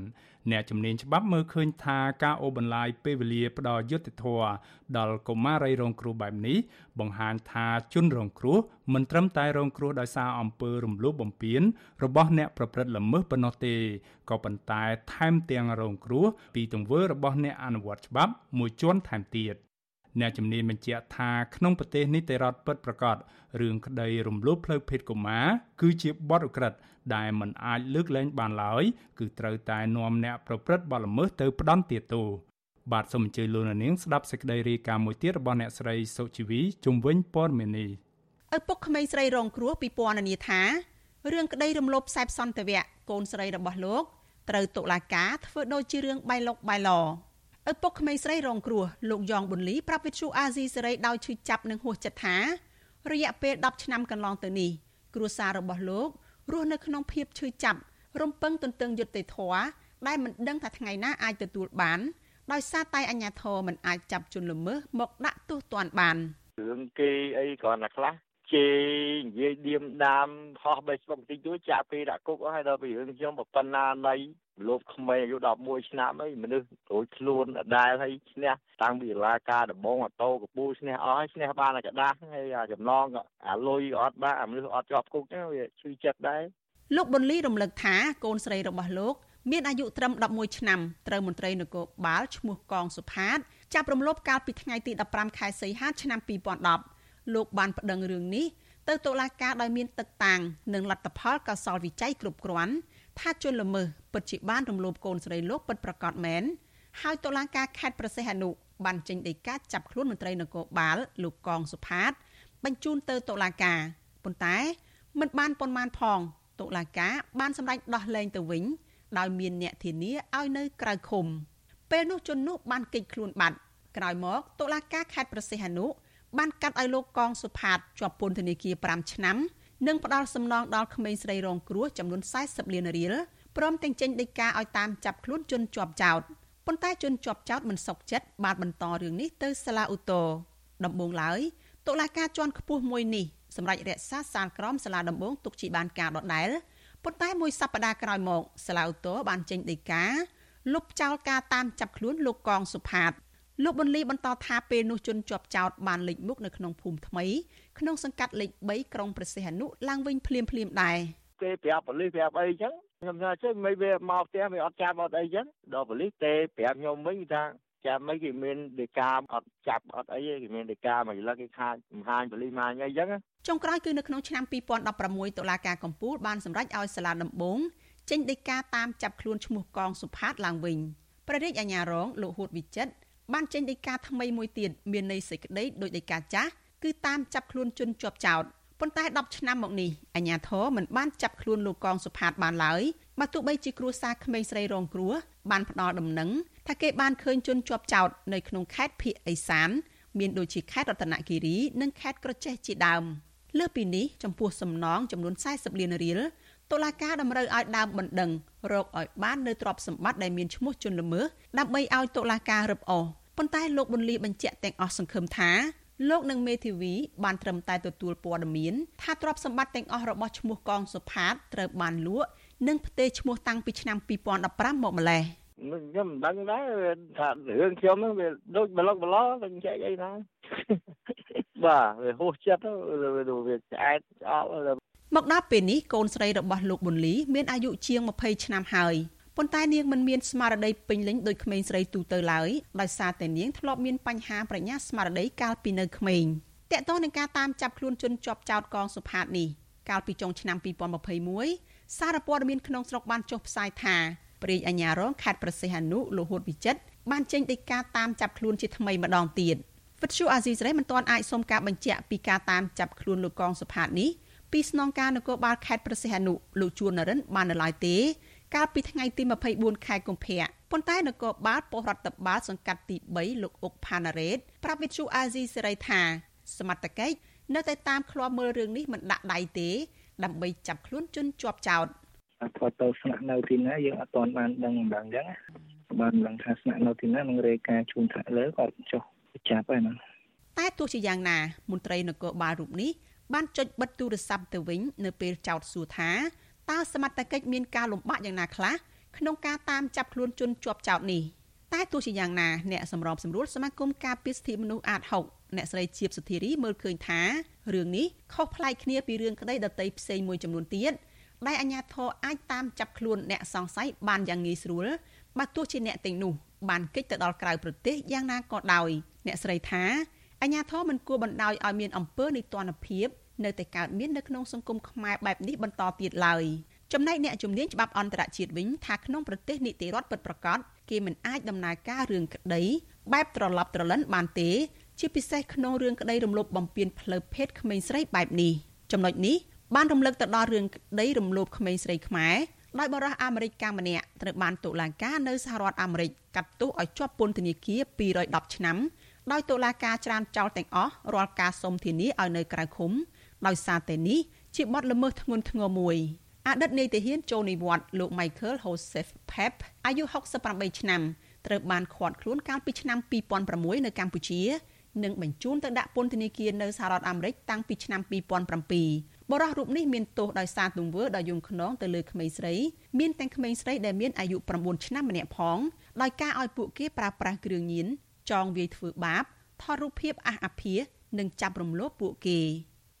អ្នកជំនាញច្បាប់មើលឃើញថាការអូសបន្លាយពេលវេលាផ្ដល់យុត្តិធម៌ដល់កុមារីរងគ្រោះបែបនេះបង្ហាញថាជនរងគ្រោះមិនត្រឹមតែរងគ្រោះដោយសារអំពើរំលោភបំពានរបស់អ្នកប្រព្រឹត្តល្មើសប៉ុណ្ណោះទេក៏ប៉ុន្តែថែមទាំងរងគ្រោះពីទង្វើរបស់អ្នកអនុវត្តច្បាប់មួយជាន់ថែមទៀត អ្នកជំនាញបញ្ជាក់ថាក្នុងប្រទេសនេះតែរដ្ឋពិតប្រាកដរឿងក្តីរំលោភផ្លូវភេទកុមារគឺជាបទឧក្រិដ្ឋដែលមិនអាចលើកលែងបានឡើយគឺត្រូវតែនាំអ្នកប្រព្រឹត្តបទល្មើសទៅផ្ដន្ទាទោសបាទសូមអញ្ជើញលោកនាងស្ដាប់សេចក្តីរាយការណ៍មួយទៀតរបស់អ្នកស្រីសុជីវីជំវិញព័ត៌មាននេះឪពុកក្មេងស្រីរងគ្រោះពីពណ៌នាថារឿងក្តីរំលោភខ្សែសន្តិវៈកូនស្រីរបស់លោកត្រូវតុលាការធ្វើដូចជារឿងបៃលុកបៃឡ ឪឪពុកក្មេងស្រីរងគ្រោះលោកយ៉ងប៊ុនលីប្រាប់វិទ្យុអាស៊ីសេរីដោយឈឺចាប់និងហួសចិត្តថារយៈពេល10ឆ្នាំកន្លងទៅនេះគ្រួសាររបស់លោករស់នៅក្នុងភាពឈឺចាប់រំពឹងទន្ទឹងយុត្តិធម៌ដែលមិនដឹងថាថ្ងៃណាអាចទទួលបានដោយសារតែអាជ្ញាធរមិនអាចចាប់ជនល្មើសមកដាក់ទោសទណ្ឌបានរឿងគេអីគ្រាន់តែខ្លះជេនិយាយឌៀមដាមហោះបេះស្បុកតិចតួចចាក់ពេលដាក់គុកហើយដល់ពីរឿងខ្ញុំប៉ុណ្ណានៃ លោបក្មេងអាយុ11ឆ្នាំអីមនុស្សរួចខ្លួនអដែលហើយឈ្នះតាំងពីរាការដំបងអតោកពូឈ្នះអស់ហើយឈ្នះបានតែกระដាស់ហើយចំណងអាលុយអត់បានអាមនុស្សអត់ជាប់គុកហ្នឹងវាឈឺចិត្តដែរលោកប៊ុនលីរំលឹកថាកូនស្រីរបស់លោកមានអាយុត្រឹម11ឆ្នាំត្រូវមន្ត្រីនគរបាលឈ្មោះកងសុផាតចាប់រំលោភកាលពីថ្ងៃទី15ខែសីហាឆ្នាំ2010លោកបានប្តឹងរឿងនេះទៅតុលាការដោយមានទឹកតាំងនិងលទ្ធផលកសលវិច័យគ្រប់គ្រាន់ថាជនល្មើស ពិតជាបានរំលោភកូនស្រីលោកពិតប្រាកដមែនហើយតុលាការខេត្តប្រសេះអនុបានចេញដីកាចាប់ខ្លួនមន្ត្រីនគរបាលលោកកងសុផាត បញ្ជូនទៅតុលាការប៉ុន្តែមិនបានប៉ុន្មានផងតុលាការបានសម្រេចដោះលែងទៅវិញ ដោយមានអ្នកធានាឲ្យនៅក្រៅឃុំ ពេលនោះជននោះបានគេចខ្លួនបាត់ក្រោយមកតុលាការខេត្តប្រសេះអនុបានកាត់ឲ្យលោកកងសុផាតជាប់ពន្ធនាគារ5ឆ្នាំនិងផ្ដាល់សំណងដល់ក្មេងស្រីរងគ្រោះចំនួន40លានរៀល ព្រមទាំងចេញដីកាឲ្យតាមចាប់ខ្លួនជនជាប់ចោតប៉ុន្តែជនជាប់ចោតមិនសុខចិត្តបានបន្តរឿងនេះទៅសាលាឧទ្ធរដំបូងឡើយតុលាការជាន់ខ្ពស់មួយនេះសម្រាប់រក្សាសាលក្រមសាលាដំបងទុកជាបានការដដែលប៉ុន្តែមួយសប្តាហ៍ក្រោយមកសាឡាវតូបានចេញដីកាលុបចោលការតាមចាប់ខ្លួនលោកកងសុផាតលោកប៊ុនលីបន្តថាពេលនោះជនជាប់ចោតបានលេចមុខនៅក្នុងភូមិថ្មីក្នុងសង្កាត់លេខ3ក្រុងព្រះសីហនុឡើងវិញភ្លាមភ្លាមដែរ គេប្រាប់ប៉ូលីសប្រាប់អីចឹងខ្ញុំថាចេះមិនវាមកផ្ទះវាអត់ចាប់អត់អីចឹងដល់ប៉ូលីសទេប្រាប់ខ្ញុំវិញថាចាំមិនគេមានដីកាអត់ចាប់អត់អីទេគេមានដីកាមកឥឡូវគេខាតមហាញបលីម៉ាញអីចឹងចុងក្រោយគឺនៅក្នុងឆ្នាំ2016តុលាការកំពូលបានសម្រេចឲ្យសាលាដំបងចេញដីកាតាមចាប់ខ្លួនឈ្មោះកងសុផាតឡើងវិញព្រះរាជអាជ្ញារងលោកហួតវិចិត្របានចេញដីកាថ្មីមួយទៀតមានន័យសេចក្តីដោយដីកាចាស់គឺតាមចាប់ខ្លួនជនជាប់ចោត ប៉ុន្តែ10ឆ្នាំមកនេះអាជ្ញាធរមិនបានចាប់ខ្លួនលោកកងសុផាតបានឡើយបើទោះបីជាគ្រួសារក្មេងស្រីរងគ្រោះបានផ្ដល់ដំណឹងថាគេបានឃើញជនជាប់ចោតនៅក្នុងខេត្តភៀកអេសាន មានដូចជាខេត្តរតនគិរីនិងខេត្តក្រចេះជាដើមលើសពីនេះចំពោះសំណងចំនួន40លានរៀលតុលាការតម្រូវឲ្យដើមបណ្ដឹងរកឲ្យបាននៅទ្រព្យសម្បត្តិដែលមានឈ្មោះជនល្មើសដើម្បីឲ្យតុលាការរឹបអូសប៉ុន្តែលោកប៊ុនលីបញ្ជាក់ទាំងអស់សង្ឃឹមថា លោកនិងមេធាវីបានត្រឹមតែទទួលព័ត៌មានថាទ្រព្យសម្បត្តិទាំងអស់របស់ឈ្មោះកងសុផាតត្រូវបានលក់និងផ្ទេរឈ្មោះតាំងពីឆ្នាំ2015មកម្លេះខ្ញុំមិនដឹងដែរថារឿងខ្ញុំហ្នឹងវាដូចប្លុកប្លោមិនចែកអីណាបាទវាហួសចិត្តវាឆ្អែតអល់មកដល់ពេលនេះកូនស្រីរបស់លោកប៊ុនលីមានអាយុជាង20ឆ្នាំហើយ ប៉ុន្តែនាងមិនមានស្មារតីពេញលេញដូចក្មេងស្រីទូទៅឡើយដោយសារតែនាងធ្លាប់មានបញ្ហាប្រាជ្ញាស្មារតីកាលពីនៅក្មេងតកតងនឹងការតាមចាប់ខ្លួនជនជាប់ចោតកងសុផាតនេះកាលពីចុងឆ្នាំ2021សារព័ត៌មានក្នុងស្រុកបានចុះផ្សាយថាព្រះរាជអាជ្ញារងខេត្តប្រសិទ្ធអនុលោកហួតវិចិត្របានចេញដីកាតាមចាប់ខ្លួនជាថ្មីម្ដងទៀតវិទ្យុអាស៊ីសេរីមិនទាន់អាចសុំការបញ្ជាក់ពីការតាមចាប់ខ្លួនលោកកងសុផាតនេះពីស្នងការនគរបាលខេត្តប្រសិទ្ធអនុលោកជួននរិនបាននៅឡើយទេ កាលពីថ្ងៃទី24ខែកុម្ភៈប៉ុន្តែនគរបាលប៉ុស្តិ៍រដ្ឋបាលសង្កាត់ទី3លោកអុកផាណារ៉េតប្រាប់វិទ្យុអាស៊ីសេរីថាសមត្ថកិច្ចនៅតែតាមឃ្លាំមើលរឿងនេះមិនដាក់ដៃទេ ដើម្បីចាប់ខ្លួនជនជាប់ចោតគាត់ទៅស្នាក់នៅទីណាយើងអត់ទាន់បានដឹងម្ដងអញ្ចឹងបានដឹងថាស្នាក់នៅទីណានឹងរេការជូនថ្នាក់លើគាត់ចុះចាប់ហើយណាតែទោះជាយ៉ាងណាមន្ត្រីនគរបាលរូបនេះបានចុចបិទទូរស័ព្ទទៅវិញ នៅពេលចោទសួរថា តើសមត្ថកិច្ចមានការលំបាកយ៉ាងណាខ្លះក្នុងការតាមចាប់ខ្លួនជនជាប់ចោតនេះតែទោះជាយ៉ាងណាអ្នកសម្របសម្រួលសមាគមការពារសិទ្ធិមនុស្សអាត6អ្នកស្រីជាបសុធារីមើលឃើញថារឿងនេះខុសប្លែកគ្នាពីរឿងក្តីដតីផ្សេងមួយចំនួនទៀតដែលអាជ្ញាធរអាចតាមចាប់ខ្លួនអ្នកសង្ស័យបានយ៉ាងងាយស្រួលបើទោះជាអ្នកទាំងនោះបានគេចទៅដល់ក្រៅប្រទេសយ៉ាងណាក៏ដោយអ្នកស្រីថាអាជ្ញាធរមិនគួរបណ្ដោយឲ្យមានអំពើនីតិរដ្ឋភាព នៅតែកើតមាននៅក្នុងសង្គមខ្មែរបែបនេះបន្តទៀតឡើយចំណែកអ្នកជំនាញច្បាប់អន្តរជាតិវិញថាក្នុងប្រទេសនីតិរដ្ឋពិតប្រាកដគេមិនអាចដំណើរការរឿងក្តីបែបត្រឡប់ត្រលិនបានទេ ជាពិសេសក្នុងរឿងក្តីរំលោភបំពានផ្លូវភេទក្មេងស្រីបែបនេះចំណុចនេះបានរំលឹកទៅដល់រឿងក្តីរំលោភក្មេងស្រីខ្មែរដោយបរិះអាមេរិកកាំម្នាក់ត្រូវបានតុលាការនៅសហរដ្ឋអាមេរិកកាត់ទោសឲ្យជាប់ពន្ធនាគារ210ឆ្នាំដោយតុលាការច្រានចោលទាំងអស់រាល់ការសុំធានាឲ្យនៅក្រៅឃុំ ដោយសារតែនេះជាបទល្មើសធ្ងន់ធ្ងរមួយអតីតនាយទាហានចូលនិវត្តន៍លោក Michael Joseph Pep អាយុ68ឆ្នាំត្រូវបានឃាត់ខ្លួនកាលពីឆ្នាំ2006នៅកម្ពុជានិងបញ្ជូនទៅដាក់ពន្ធនាគារនៅសហរដ្ឋអាមេរិកតាំងពីឆ្នាំ2007បរិះរូបនេះមានទោសដោយសារទង្វើដ៏យង់ឃ្នងទៅលើក្មេងស្រីមានទាំងក្មេងស្រីដែលមានអាយុ9ឆ្នាំម្នាក់ផងដោយការឲ្យពួកគេប្រើប្រាស់គ្រឿងញៀនចងវាយធ្វើបាបថតរូបភាពអះអាភាសនិងចាប់រំលោភពួកគេ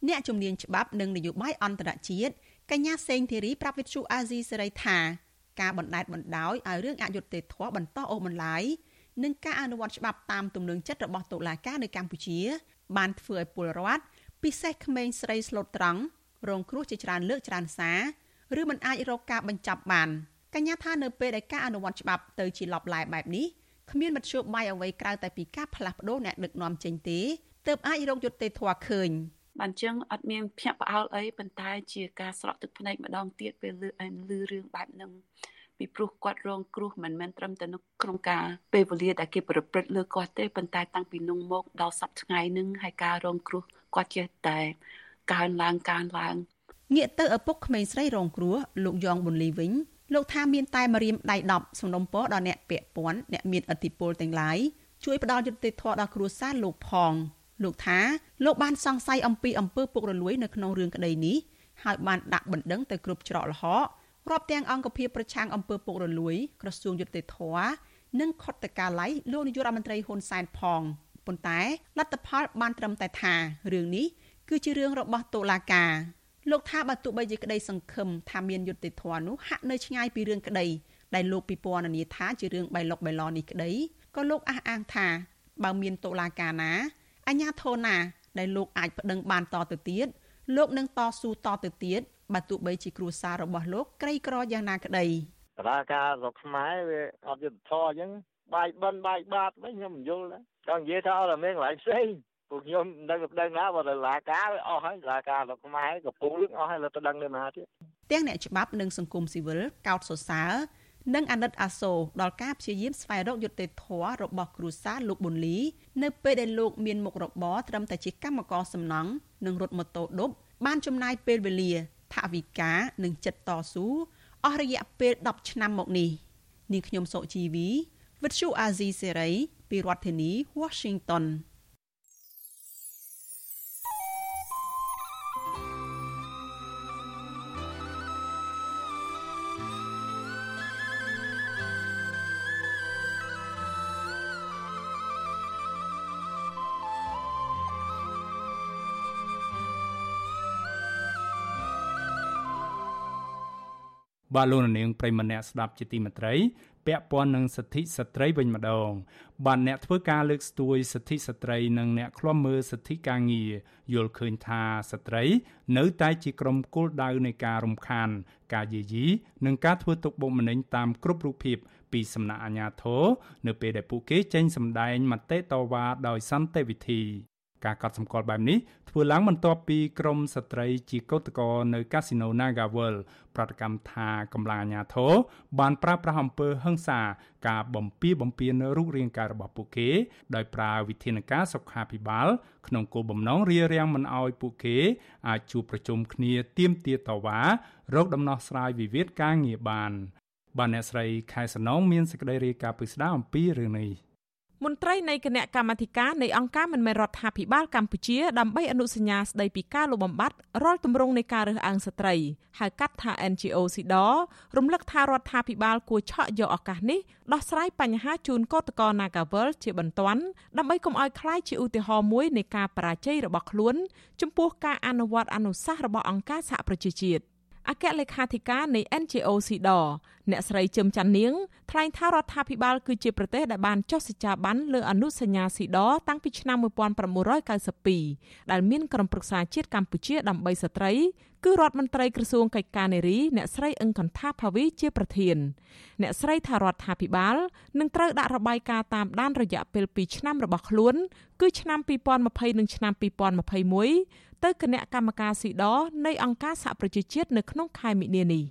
អ្នកជំនាញច្បាប់និងនយោបាយអន្តរជាតិកញ្ញាសេងធីរីប្រាប់វិទ្យុអាស៊ីសេរីថាការបណ្តែតបណ្តោយឲ្យរឿងអយុត្តិធម៌បន្តអូសបន្លាយនិងការអនុវត្តច្បាប់តាមទំនឹងចិត្តរបស់តុលាការនៅកម្ពុជា បានធ្វើឲ្យពលរដ្ឋពិសេសក្មេងស្រីស្លូតត្រង់រងគ្រោះជាច្រើនលើកច្រើនសារឬមិនអាចរកការបញ្ចប់បានកញ្ញាថានៅពេលដែលការអនុវត្តច្បាប់ទៅជាលបឡែបែបនេះគ្មានមធ្យោបាយអ្វីក្រៅតែពីការផ្លាស់ប្ដូរអ្នកដឹកនាំចេញទេទើបអាចរកយុត្តិធម៌ឃើញ បានចឹងអត់មានភ្ញាក់ផ្អើលអីប៉ុន្តែជាការស្រក់ទឹកភ្នែកម្ដងទៀតពេលលឺអែនលឺរឿងបែបហ្នឹងពីព្រោះគាត់រងគ្រោះមិនមែនត្រឹមតែនៅក្នុងការពេលវេលាដែលគេប្រព្រឹត្តលើគាត់ទេប៉ុន្តែតាំងពីនោះមកដល់សប្តាហ៍ថ្ងៃនឹងហើយការរងគ្រោះគាត់ចេះតែកើនឡើងកើនឡើងងាកទៅឪពុកក្មេងស្រីរងគ្រោះលោកយ៉ងប៊ុនលីវិញលោកថាមានតែមរៀមដៃ10សំណុំពរដល់អ្នកពាក់ព័ន្ធអ្នកមានអធិបុលទាំងឡាយជួយផ្ដល់យុត្តិធម៌ដល់គ្រួសារលោកផង លោកថាលោកបានសង្ស័យអំពីអំពើពុករលួយនៅក្នុងរឿងក្តីនេះហើយបានដាក់បណ្ដឹងទៅគ្រប់ច្រកល្ហករាប់ទាំងអង្គភាពប្រឆាំងអំពើពុករលួយក្រសួងយុតិធធនិងខុទ្ទកាល័យលោកនាយករដ្ឋមន្ត្រីហ៊ុនសែនផងប៉ុន្តែលទ្ធផលបានត្រឹមតែថារឿងនេះគឺជារឿងរបស់តុលាការលោកថាបើទោះបីជាក្តីសង្ឃឹមថាមានយុត្តិធម៌នោះហាក់នៅឆ្ងាយពីរឿងក្តីដែលលោកពិពណ៌នាថាជារឿងបៃលុកបៃឡនេះក្តីក៏លោកអះអាងថាបើមានតុលាការណា អញ្ញាធនណាដែលលោកអាចប្តឹងបានតទៅទៀតលោកនឹងតស៊ូតទៅទៀតបើទោះបីជាគ្រួសាររបស់លោកក្រីក្រយ៉ាងណាក្តីតឡាការស្រុកខ្មែរវាអត់យុទ្ធធរអញ្ចឹងបាយបិណ្ឌបាយបាតវិញខ្ញុំមិនយល់ដែរចង់និយាយថាអត់តែមានកន្លែងផ្សេងពួកខ្ញុំដឹងប្តឹងណាបើតឡាការវាអស់ហើយតឡាការស្រុកខ្មែរកំពូលអស់ហើយលើប្តឹងនៅណាទៀតទាំងអ្នកច្បាប់និងសង្គមស៊ីវិលកោតសរសើរ និងអាណិតអាសូរដល់ការព្យាយាមស្វែងរកយុត្តិធម៌របស់គ្រួសារលោកប៊ុនលី នៅពេលដែលលោកមានមុខរបរត្រឹមតែជាកម្មករសំណង់និងរត់ម៉ូតូឌុបបានចំណាយពេលវេលាថវិកានិងចិត្តតស៊ូអស់រយៈពេល10ឆ្នាំមកនេះនាងខ្ញុំសុជីវីវិទ្យុអាស៊ីសេរីពីរដ្ឋធានី Washington បាទលោកនាងប្រិមម្នាក់ស្ដាប់ជាទីមេត្រីពាក់ព័ន្ធនឹងសិទ្ធិស្ត្រីវិញម្ដងបានអ្នកធ្វើការលើកស្ទួយសិទ្ធិស្ត្រីនិងអ្នកឃ្លាំមើលសិទ្ធិការងារយល់ឃើញថាស្ត្រី នៅតែជាក្រុមគោលដៅនៃការរំខាន ការយាយីនិងការធ្វើទុកបុកម្នេញតាមគ្រប់រូបភាពពីសំណាក់អាជ្ញាធរនៅពេលដែលពួកគេចេញសម្ដែងមតិតវ៉ាដោយសន្តិវិធី ការកត់សម្គាល់បែបនេះធ្វើឡើងបន្ទាប់ពីក្រមស្ត្រីជាកោតក្រនៅកាស៊ីណូ Nagawal ប្រតិកម្មថាកម្លាំងអាជ្ញាធរបានប្រើប្រាស់អំពើហិង្សាការបំពារបំពានរូបរាងកាយរបស់ពួកគេដោយប្រើវិធានការសុខាភិបាល ក្នុងគោលបំណងរារាំងមិនឲ្យពួកគេអាចជួបប្រជុំគ្នាទាមទារតវ៉ារកដំណោះស្រាយវិវាទការងារបានបានអ្នកស្រីខែសំណងមានសេចក្តីរាយការណ៍ពិស្ដារអំពីរឿងនេះ មន្ត្រីនៃគណៈកម្មាធិការនៃអង្គការមិនមែនរដ្ឋាភិបាលកម្ពុជាដើម្បីអនុសញ្ញាស្ដីពីការលុបបំបាត់រាល់ទម្រង់នៃការរើសអើងស្ត្រីហៅកាត់ថា NGO ស៊ីដរំលឹកថារដ្ឋាភិបាលគួរឆក់យកឱកាសនេះដោះស្រាយបញ្ហាជូនកោតក្រ Nagawal ជាបន្ទាន់ដើម្បីកុំឲ្យคล้ายជាឧទាហរណ៍មួយនៃការបរាជ័យរបស់ខ្លួនចំពោះការអនុវត្តអនុសាសន៍របស់អង្គការសហប្រជាជាតិ អគ្គលេខាធិការនៃ NGO SIDA អ្នកស្រីជឹមច័ន្ទនាងថ្លែងថារដ្ឋាភិបាលគឺជាប្រទេសដែលបានចុះសច្ចាប័នលើអនុសញ្ញា SIDA តាំងពីឆ្នាំ1992ដែលមានក្រុមប្រឹក្សាជាតិកម្ពុជាដើម្បីស្ត្រីគឺរដ្ឋមន្ត្រីក្រសួងកិច្ចការនារីអ្នកស្រីអឹងកន្ថាភាវីជាប្រធានអ្នកស្រីថារដ្ឋាភិបាលនឹងត្រូវដាក់របាយការណ៍តាមដានរយៈពេល2ឆ្នាំរបស់ខ្លួន គឺឆ្នាំ2020និងឆ្នាំ2021 ទៅគណៈកម្មការស៊ីដនៃអង្គការសហប្រជាជាតិនៅក្នុងខែមិនិនានេះ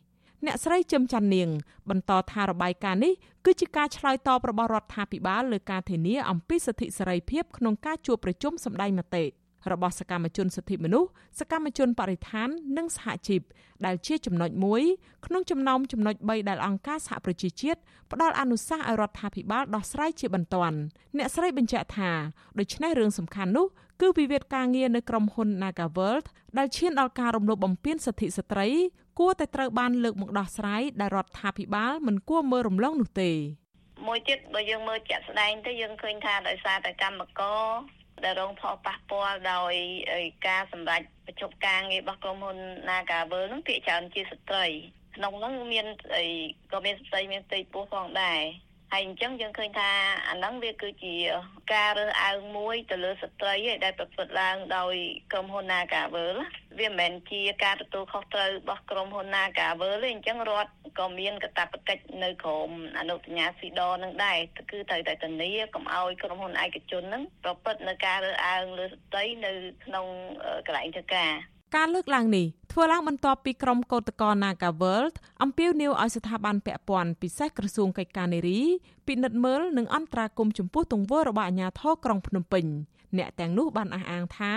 អ្នកស្រីជឹមច័ន្ទនាង បន្តថារបាយការណ៍នេះគឺជាការឆ្លើយតបរបស់រដ្ឋាភិបាលលើការធានាអំពីសិទ្ធិសេរីភាពក្នុងការជួបប្រជុំសម្ដែងមតិរបស់សកម្មជនសិទ្ធិមនុស្សសកម្មជនបរិស្ថាន និងសហជីពដែលជាចំណុចមួយក្នុងចំណោមចំណុច3ដែលអង្គការសហប្រជាជាតិផ្ដល់អនុសាសន៍ឲ្យរដ្ឋាភិបាលដោះស្រាយជាបន្ទាន់អ្នកស្រីបញ្ជាក់ថាដូច្នេះរឿងសំខាន់នោះ គឺវិវាទការងារនៅក្រុមហ៊ុន Nagaworld ដែលឈានដល់ការរំលោភបំពានសិទ្ធិស្ត្រីគួរតែត្រូវបានលើកមកដោះស្រាយដែលរដ្ឋាភិបាលមិនគួរមើលរំលងនោះទេមួយទៀតបើយើងមើលជាក់ស្ដែងទៅយើងឃើញថាដោយសារតែកម្មករដែលរងផលប៉ះពាល់ដោយការសម្រេចបញ្ចប់ការងាររបស់ក្រុមហ៊ុន Nagavel នឹងភាគច្រើនជាស្ត្រីក្នុងនោះមានអីក៏មានស្ត្រីមានផ្ទៃពោះផងដែរ ហើយអញ្ចឹងយើងឃើញថាអាហ្នឹងវាគឺជាការរើសអើងមួយទៅលើស្ត្រីឯដែលប្រព្រឹត្តឡើងដោយក្រុមហ៊ុន Nagavel វាមិនមែនជាការទទួលខុសត្រូវរបស់ក្រុមហ៊ុន Nagavel ទេអញ្ចឹងរដ្ឋក៏មានកាតព្វកិច្ចនៅក្រមអនុសញ្ញាស៊ីដនឹងដែរគឺត្រូវតែធានាកុំឲ្យក្រុមហ៊ុនឯកជននឹងប្រព្រឹត្តនៅការរើសអើងលើស្ត្រីនៅក្នុងកន្លែងធ្វើការការលើកឡើងនេះ ធ្វើឡើងបន្ទាប់ពីក្រុមកោតក្រ Naga World អំពាវនាវឲ្យស្ថាប័នពាក់ព័ន្ធពិសេសក្រសួងកិច្ចការនារីពិនិត្យមើលនិងអន្តរាគមន៍ចំពោះទង្វើរបស់អាជ្ញាធរក្រុងភ្នំពេញអ្នកទាំងនោះបានអះអាងថា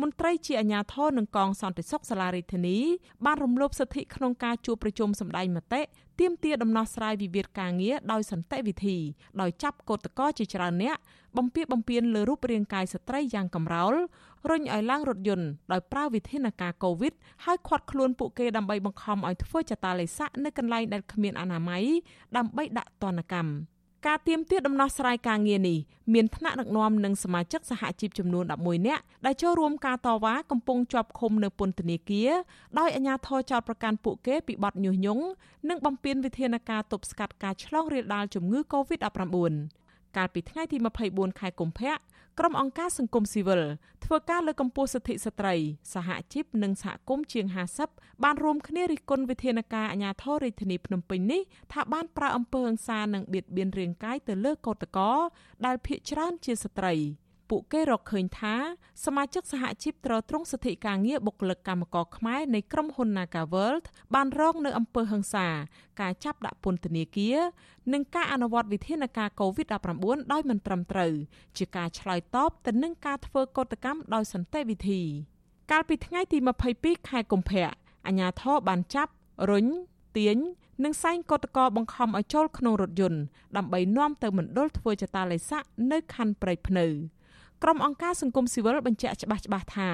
មន្ត្រីជាអាជ្ញាធរនិងកងសន្តិសុខសាលារដ្ឋាភិបាលបានរំលោភសិទ្ធិក្នុងការជួបប្រជុំសម្ដែងមតិទាមទារដំណោះស្រាយវិវាទការងារដោយសន្តិវិធីដោយចាប់កោតក្រជាច្រើនអ្នកបំពារបំពានលើរូបរាងកាយស្ត្រីយ៉ាងកម្រោលរុញឲ្យឡើងរថយន្តដោយប្រើវិធានការកូវីដហើយឃាត់ខ្លួនពួកគេដើម្បីបង្ខំឲ្យធ្វើចតាឡេសាក់នៅកន្លែងដែលគ្មានអនាម័យដើម្បីដាក់ទណ្ឌកម្មការទៀមទាត់ដំណោះស្រាយការងារនេះមានថ្នាក់ដឹកនាំនិងសមាជិកសហជីពចំនួន11នាក់ដែលចូលរួមការតវ៉ាកំពុងជាប់ឃុំនៅពន្ធនាគារដោយអាជ្ញាធរចោទប្រកាន់ពួកគេពីបទញុះញង់និងបំពានវិធានការទប់ស្កាត់ការឆ្លងរាលដាលជំងឺ Covid-19 កាលពីថ្ងៃទី24ខែកុម្ភៈក្រុមអង្គការសង្គមស៊ីវិលធ្វើការលើកកម្ពស់សិទ្ធិស្ត្រី សហជីពនិងសហគមន៍ជាង50បានរួមគ្នារិះគន់វិធានការអាជ្ញាធររាជធានីភ្នំពេញនេះថាបានប្រើអំពើហិង្សានិងបៀតបៀនរាងកាយទៅលើកោតក្រដែលភ ieck ច្រើនជាស្ត្រី។ ពួកគេរកឃើញថាសមាជិកសហជីពត្រួតត្រងសិទ្ធិការងារបុគ្គលិកកម្មករខ្មែរនៃក្រុមហ៊ុន Naga World បានរងនៅអំពើហិង្សា ការចាប់ដាក់ពន្ធនាគារនិងការអនុវត្តវិធានការ COVID-19 ដោយមិនត្រឹមត្រូវជាការឆ្លើយតបទៅនឹងការធ្វើកោតកម្មដោយសន្តិវិធី កាលពីថ្ងៃទី22ខែកុម្ភៈអាជ្ញាធរបានចាប់រុញទាញនិងសែងកតកបង្ខំឲ្យចូលក្នុងរថយន្តដើម្បីនាំទៅមណ្ឌលធ្វើចតាឡេសាក់នៅខណ្ឌព្រៃភ្នៅ។ ក្រុមអង្គការសង្គមស៊ីវិលបញ្ជាក់ច្បាស់ច្បាស់ថា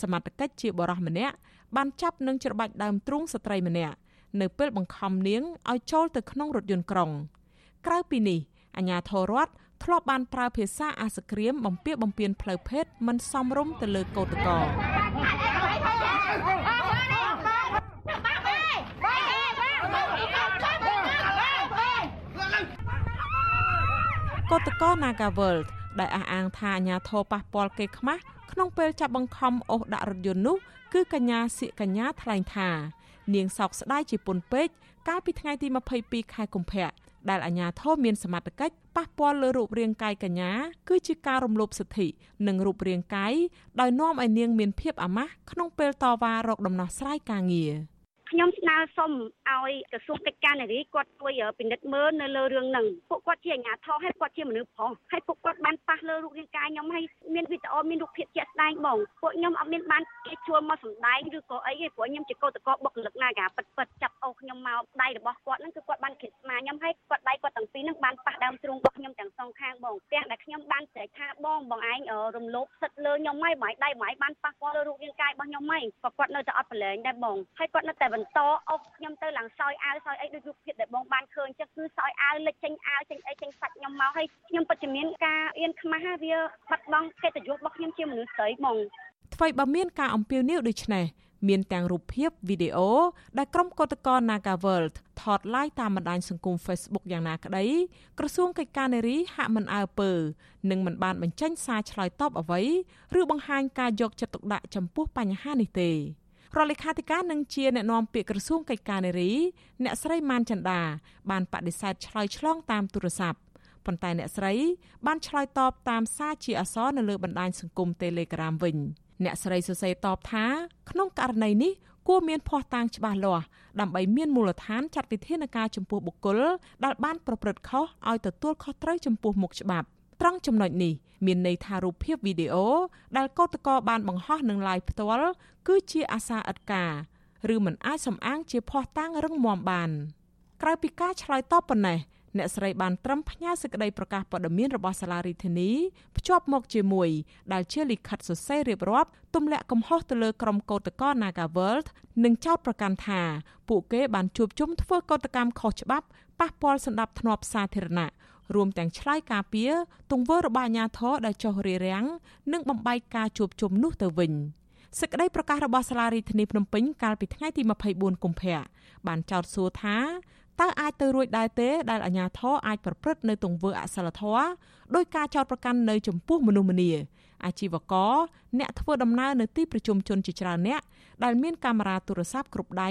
សមត្ថកិច្ចជាបរិះម្នាក់បានចាប់និងច្របាច់ដើមទ្រូងស្ត្រីម្នាក់នៅពេលបង្ខំនាងឲ្យចូលទៅក្នុងរថយន្តក្រុង ក្រៅពីនេះអាជ្ញាធររដ្ឋធ្លាប់បានប្រើភាសាអាសក្រាមបំពារបំពានផ្លូវភេទមិនសមរម្យទៅលើកោតក្រកោតក្រ Naga World ដែលអះអាងថាអាញាធរប៉ះពាល់គេខ្មាស់ក្នុងពេលចាប់បង្ខំអូសដាក់រថយន្តនោះគឺកញ្ញាសៀកកញ្ញាថ្លែងថា នាងសោកស្ដាយជាពន់ពេកកាលពីថ្ងៃទី22ខែកុម្ភៈដែលអាញាធរមានសមត្ថកិច្ចប៉ះពាល់លើរូបរាងកាយកញ្ញាគឺជាការរំលោភសិទ្ធិនិងរូបរាងកាយដោយនាំឲ្យនាងមានភាពអាម៉ាស់ក្នុងពេលតវ៉ារកដំណោះស្រាយការងារ។ ខ្ញុំស្នើសុំឲ្យក្រសួងកិច្ចការនារីគាត់ជួយពិនិត្យមើលនៅលើរឿងហ្នឹងពួកគាត់ជាអាជ្ញាធរហើយគាត់ជាមនុស្សប្រុសហើយពួកគាត់បានប៉ះលើរូបរាងកាយខ្ញុំហើយមានវីដេអូមានរូបភាពជាក់ស្ដែងបងពួកខ្ញុំអត់មានបានគេជួលមកសម្ដែងឬក៏អីទេព្រោះខ្ញុំជាកោតក្របុគ្គលិកណាកាពិតពិតចាប់អូសខ្ញុំមកដៃរបស់គាត់ហ្នឹងគឺគាត់បានគិតស្មាខ្ញុំហើយគាត់ដៃគាត់ទាំងពីរហ្នឹងបានប៉ះដើមទ្រូងរបស់ខ្ញុំទាំងសងខាងបងទាំងដែលខ្ញុំបានស្រែកថាបងបងឯងរំលោភសិទ្ធិលើខ្ញុំហើយបងឯងដៃបងឯងបានប៉ះពាល់លើរូបរាងកាយរបស់ខ្ញុំហើយក៏គាត់នៅតែអត់ប្រឡែងដែរបងហើយគាត់នៅតែបន្តអុសខ្ញុំទៅឡើងសោយអាវសោយអីដូចរូបភាពដែលបងបានឃើញចឹងគឺសោយអាវលិចចេញអាវចេញអីចេញសាច់ខ្ញុំមកហើយខ្ញុំពិតជាមានការអៀនខ្មាស់វាបាត់បង់កិត្តិយសរបស់ខ្ញុំជាមនុស្សស្រីហ្មងថ្មីបើមានការអំពាវនាវដូចនេះមានទាំងរូបភាពវីដេអូដែលក្រុមកោតក្រ Naga World ថតឡាយតាមបណ្ដាញសង្គម Facebook យ៉ាងណាក្តីក្រសួងកិច្ចការនារីហាក់មិនអើពើនិងមិនបានបញ្ចេញសារឆ្លើយតបអ្វីឬបង្ហាញការយកចិត្តទុកដាក់ចំពោះបញ្ហានេះទេ រដ្ឋលេខាធិការនឹងជាអ្នកណែនាំពាក្យក្រសួងកិច្ចការនារី អ្នកស្រីម៉ានចន្ទាបានបដិសេធឆ្លើយឆ្លងតាមទូរស័ព្ទប៉ុន្តែអ្នកស្រីបានឆ្លើយតបតាមសារជាអក្សរនៅលើបណ្ដាញសង្គម Telegram វិញអ្នកស្រីសរសេរតបថាក្នុងករណីនេះគួរមានភ័ស្តុតាងច្បាស់លាស់ដើម្បីមានមូលដ្ឋានចាត់វិធានការចំពោះបុគ្គលដែលបានប្រព្រឹត្តខុសឲ្យទទួលខុសត្រូវចំពោះមុខច្បាប់ ត្រង់ចំណុចនេះមានន័យថារូបភាពវីដេអូដែលកោតក្របានបង្ហោះនឹង live ផ្ទាល់គឺជាអាសាអត់ការ ឬមិនអាចសំអាងជាភ័ស្តុតាងរឹងមាំបានក្រៅពីការឆ្លើយតបប៉ុណ្ណេះអ្នកស្រីបានត្រឹមផ្ញើសេចក្តីប្រកាសព័ត៌មានរបស់សាលារដ្ឋាភិបាលភ្ជាប់មកជាមួយដែលជាលិខិតសរសេររៀបរាប់ទម្លាក់កំហុសទៅលើក្រុមកោតក្រ Nagaworld និងចោទប្រកាន់ថាពួកគេបានជួបជុំធ្វើកោតកម្មខុសច្បាប់ប៉ះពាល់សន្តិភាពសាធារណៈ រួមទាំងឆ្លើយការពារទង្វើរបស់អាជ្ញាធរដែលចុះរារាំងនិងបំបែកការជួបជុំនោះទៅវិញសេចក្តីប្រកាសរបស់សាលារដ្ឋាភិបាលភ្នំពេញកាលពីថ្ងៃទី24កុម្ភៈបានចោទសួរថាតើអាចទៅរួចដែរទេដែលអាជ្ញាធរអាចប្រព្រឹត្តនៅទង្វើអសិលធម៌ដោយការចោទប្រកាន់នៅចំពោះមនុស្សម្នាអាជីវករអ្នកធ្វើដំណើរនៅទីប្រជុំជនជាច្រើនអ្នកដែលមានកាមេរ៉ាទូរស័ព្ទគ្រប់ដៃ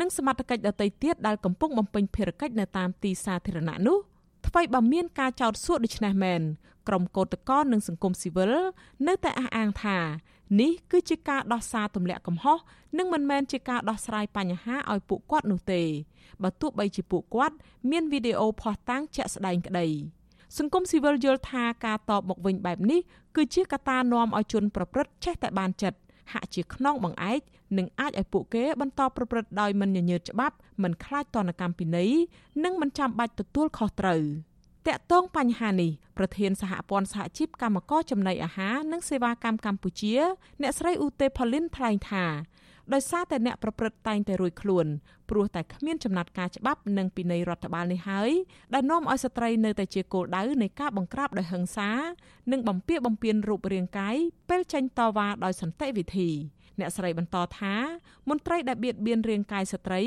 និងសមត្ថកិច្ចដទៃទៀតដែលកំពុងបំពេញភារកិច្ចនៅតាមទីសាធារណៈនោះ ថ្មីបើមានការចោទសួរដូច្នេះមែនក្រុមកោតក្រនិងសង្គមស៊ីវិលនៅតែអះអាងថានេះគឺជាការដោះសារទម្លាក់កំហុសនិងមិនមែនជាការដោះស្រាយបញ្ហាឲ្យពួកគាត់នោះទេបើទោះបីជាពួកគាត់មានវីដេអូភស្តុតាងជាក់ស្ដែងក្តីសង្គមស៊ីវិលយល់ថាការតបមកវិញបែបនេះគឺជាកត្តានាំឲ្យជនប្រព្រឹត្តចេះតែបានចិត្ត ហាក់ជាខ្នងបង្អែកនិងអាចឲ្យពួកគេបន្តប្រព្រឹត្តដោយមិនញញើតច្បាប់មិនខ្លាចទណ្ឌកម្មពិន័យនិងមិនចាំបាច់ទទួលខុសត្រូវតាក់ទងបញ្ហានេះប្រធានសហព័ន្ធសហជីពកម្មករចំណីអាហារនិងសេវាកម្មកម្ពុជា អ្នកស្រីឧទេផលីនថ្លែងថាដោយសារតែអ្នកប្រព្រឹត្តតែងតែរួចខ្លួន ព្រោះតែគ្មានចំណាត់ការច្បាប់និងពិន័យរដ្ឋបាលនេះហើយដែលនាំឲ្យស្ត្រីនៅតែជាគោលដៅនៃការបង្ក្រាបដោយហិង្សា និងបំពារបំពានរូបរាងកាយពេលចេញតវ៉ាដោយសន្តិវិធី។អ្នកស្រីបន្តថាមន្ត្រីដែលបៀតបៀនរាងកាយស្ត្រី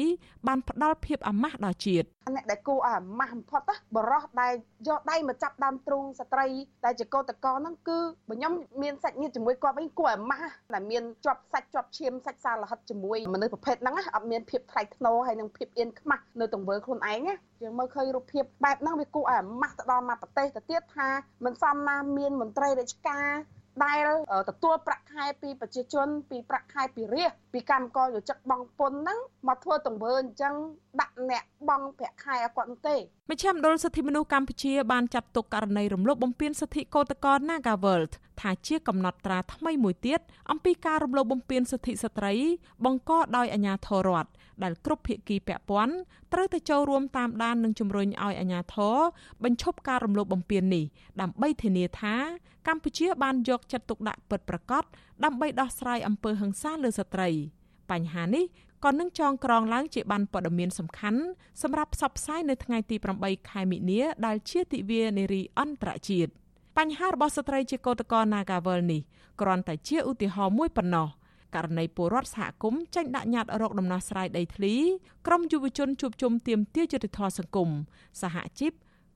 បានផ្ដល់ភាពអាម៉ាស់ដល់ជាតិអ្នកដែលគួរឲ្យអាម៉ាស់បំផុតបរោះដែលយកដៃមកចាប់ដើមទ្រូងស្ត្រីដែលជាកោតកោហ្នឹងគឺបើខ្ញុំមានសាច់ញាតិជាមួយគាត់វិញគួរឲ្យអាម៉ាស់ដែលមានជាប់សាច់ជាប់ឈាមសាច់សារលហិតជាមួយមនុស្សប្រភេទហ្នឹងអត់មានភាពថ្លៃថ្នូរហើយនិងភាពអៀនខ្មាស់នៅទង្វើខ្លួនឯងណាយើងមើលឃើញរូបភាពបែបហ្នឹងវាគួរឲ្យអាម៉ាស់ទៅដល់មកប្រទេសទៅទៀតថាមិនសមណាមានមន្ត្រីរាជការដែលទទួលប្រាក់ខែពីប្រជាជនពីប្រាក់ខែពីរាជពីកម្មករយោជិកបង់ពន្ធហ្នឹងមកធ្វើទង្វើអញ្ចឹងដាក់អ្នកបង់ប្រាក់ខែឲ្យគាត់ទេមជ្ឈមណ្ឌលសិទ្ធិមនុស្សកម្ពុជាបានចាត់ទុកករណីរំលោភបំពានសិទ្ធិកោតក្រ Nagaworld ថាជាកំណត់ត្រាថ្មីមួយទៀតអំពីការរំលោភបំពានសិទ្ធិស្ត្រីបង្កដោយអាជ្ញាធររដ្ឋ ដែលគ្រប់ភាគីពាក់ព័ន្ធត្រូវតែចូលរួមតាមដាននិងជំរុញឲ្យអាជ្ញាធរបញ្ឈប់ការរំលោភបំពាននេះដើម្បីធានាថាកម្ពុជាបានយកចិត្តទុកដាក់ពិតប្រាកដដើម្បីដោះស្រាយអំពើហិង្សាលើស្ត្រីបញ្ហានេះក៏នឹងចងក្រងឡើងជាបានព័ត៌មានសំខាន់សម្រាប់ផ្សព្វផ្សាយនៅថ្ងៃទី8ខែមិនិនាដែលជាទិវានារីអន្តរជាតិបញ្ហារបស់ស្ត្រីជាកោតក្រ Nagawal នេះគ្រាន់តែជាឧទាហរណ៍មួយប៉ុណ្ណោះ ករណីពលរដ្ឋសហគមន៍ចេញដាក់ញត្តិរកដំណោះស្រាយដីធ្លីក្រមយុវជនជួបជុំទាមទារយុត្តិធម៌សង្គមសហជីព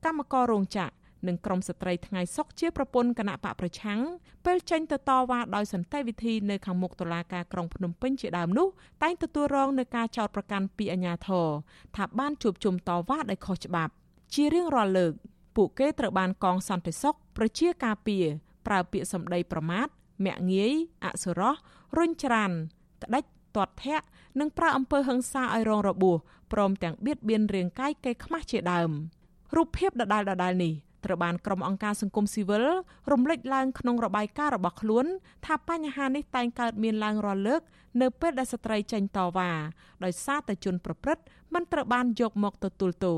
កម្មកររោងចក្រនិងក្រមស្ត្រីថ្ងៃសុកជាប្រពន្ធគណៈបកប្រឆាំងពេលចេញទៅតវ៉ាដោយសន្តិវិធីនៅខាងមុខតុលាការក្រុងភ្នំពេញជាដើមនោះតែងទទួលរងនឹងការចោទប្រកាន់ពីអាជ្ញាធរថាបានជួបជុំតវ៉ាដោយខុសច្បាប់ ជារៀងរាល់លើក ពួកគេត្រូវបានកងសន្តិសុខប្រជាការពារប្រើពាក្យសម្ដីប្រមាថមាក់ងាយអសុរោះ រុញច្រានក្តិចទាត់ធាក់និងប្រើអំពើហិង្សាឲ្យរងរបួសព្រមទាំងបៀតបៀនរាងកាយកេខ្មាស់ជាដើមរូបភាពដដែលដដែលនេះត្រូវបានក្រុមអង្គការសង្គមស៊ីវិលរំលេចឡើងក្នុងរបាយការណ៍របស់ខ្លួន ថាបញ្ហានេះតែងកើតមានឡើងរាល់លើក នៅពេលដែលស្ត្រីចេញតវ៉ាដោយសារតែជនប្រព្រឹត្តមិនត្រូវបានយកមកទទួលទោស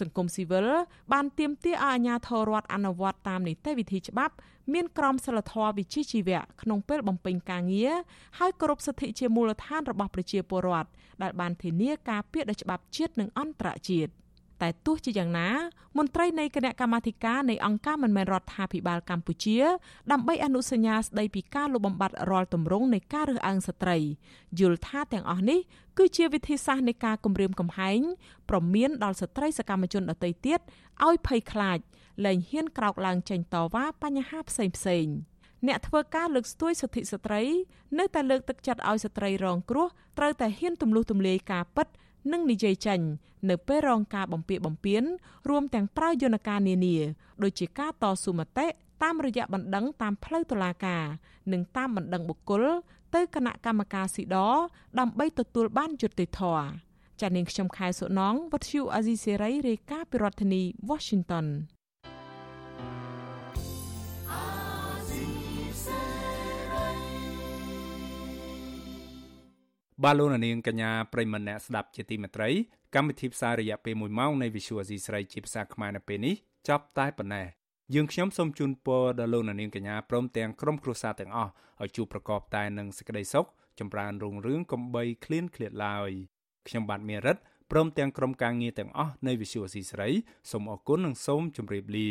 សង្គមស៊ីវិលបានទាមទារឲ្យអាជ្ញាធររដ្ឋអនុវត្តតាមនីតិវិធីច្បាប់ មានក្រមសីលធម៌វិជ្ជាជីវៈក្នុងពេលបំពេញការងារហើយគោរពសិទ្ធិជាមូលដ្ឋានរបស់ប្រជាពលរដ្ឋដែលបានធានាការពារដោយច្បាប់ជាតិនិងអន្តរជាតិ។ តែទោះជាយ៉ាងណា មន្ត្រីនៃគណៈកម្មាធិការនៃអង្គការមិនមែនរដ្ឋាភិបាលកម្ពុជា ដើម្បីអនុសញ្ញាស្ដីពីការលុបបំបាត់រាល់ទម្រង់នៃការរើសអើងស្ត្រីយល់ថាទាំងអស់នេះគឺជាវិធីសាស្ត្រនៃការគម្រាមកំហែងប្រមានដល់ស្ត្រីសកម្មជនដទៃទៀតឲ្យភ័យខ្លាចលែងហ៊ានក្រោកឡើងចេញតវ៉ាបញ្ហាផ្សេងផ្សេងអ្នកធ្វើការលើកស្ទួយសិទ្ធិស្ត្រី នៅតែលើកទឹកចិត្តឲ្យស្ត្រីរងគ្រោះត្រូវតែហ៊ានទម្លុះទម្លាយការពិត និងនិយាយចេញនៅពេលរងការបំពារបំពានរួមទាំងប្រើយន្តការនានាដូចជាការតស៊ូមតិតាមរយៈបណ្ដឹងតាមផ្លូវតុលាការ និងតាមបណ្ដឹងបុគ្គល ទៅគណៈកម្មការស៊ីដដើម្បីទទួលបានយុត្តិធម៌ចានាងខ្ញុំខែសុណងវັດឈូអាស៊ីសេរីរាយការណ៍ពីរដ្ឋធានី Washington បាទលោកនាងកញ្ញាប្រិមម្នាក់ស្ដាប់ជាទីមេត្រីកម្មវិធីផ្សាយរយៈពេល1ម៉ោងនៃ Visual Asia ស្រីជាភាសាខ្មែរនៅពេលនេះចប់តែប៉ុណ្ណេះយើងខ្ញុំសូមជូនពរដល់លោកនាងកញ្ញាព្រមទាំងក្រុមគ្រួសារទាំងអស់ឲ្យជួបប្រកបតែនឹងសេចក្តីសុខចម្រើនរុងរឿងកំបីគ្លៀនគ្លាតឡើយខ្ញុំបាទមេរិតព្រមទាំងក្រុមការងារទាំងអស់នៃ Visual Asia ស្រីសូមអរគុណនិងសូមជម្រាបលា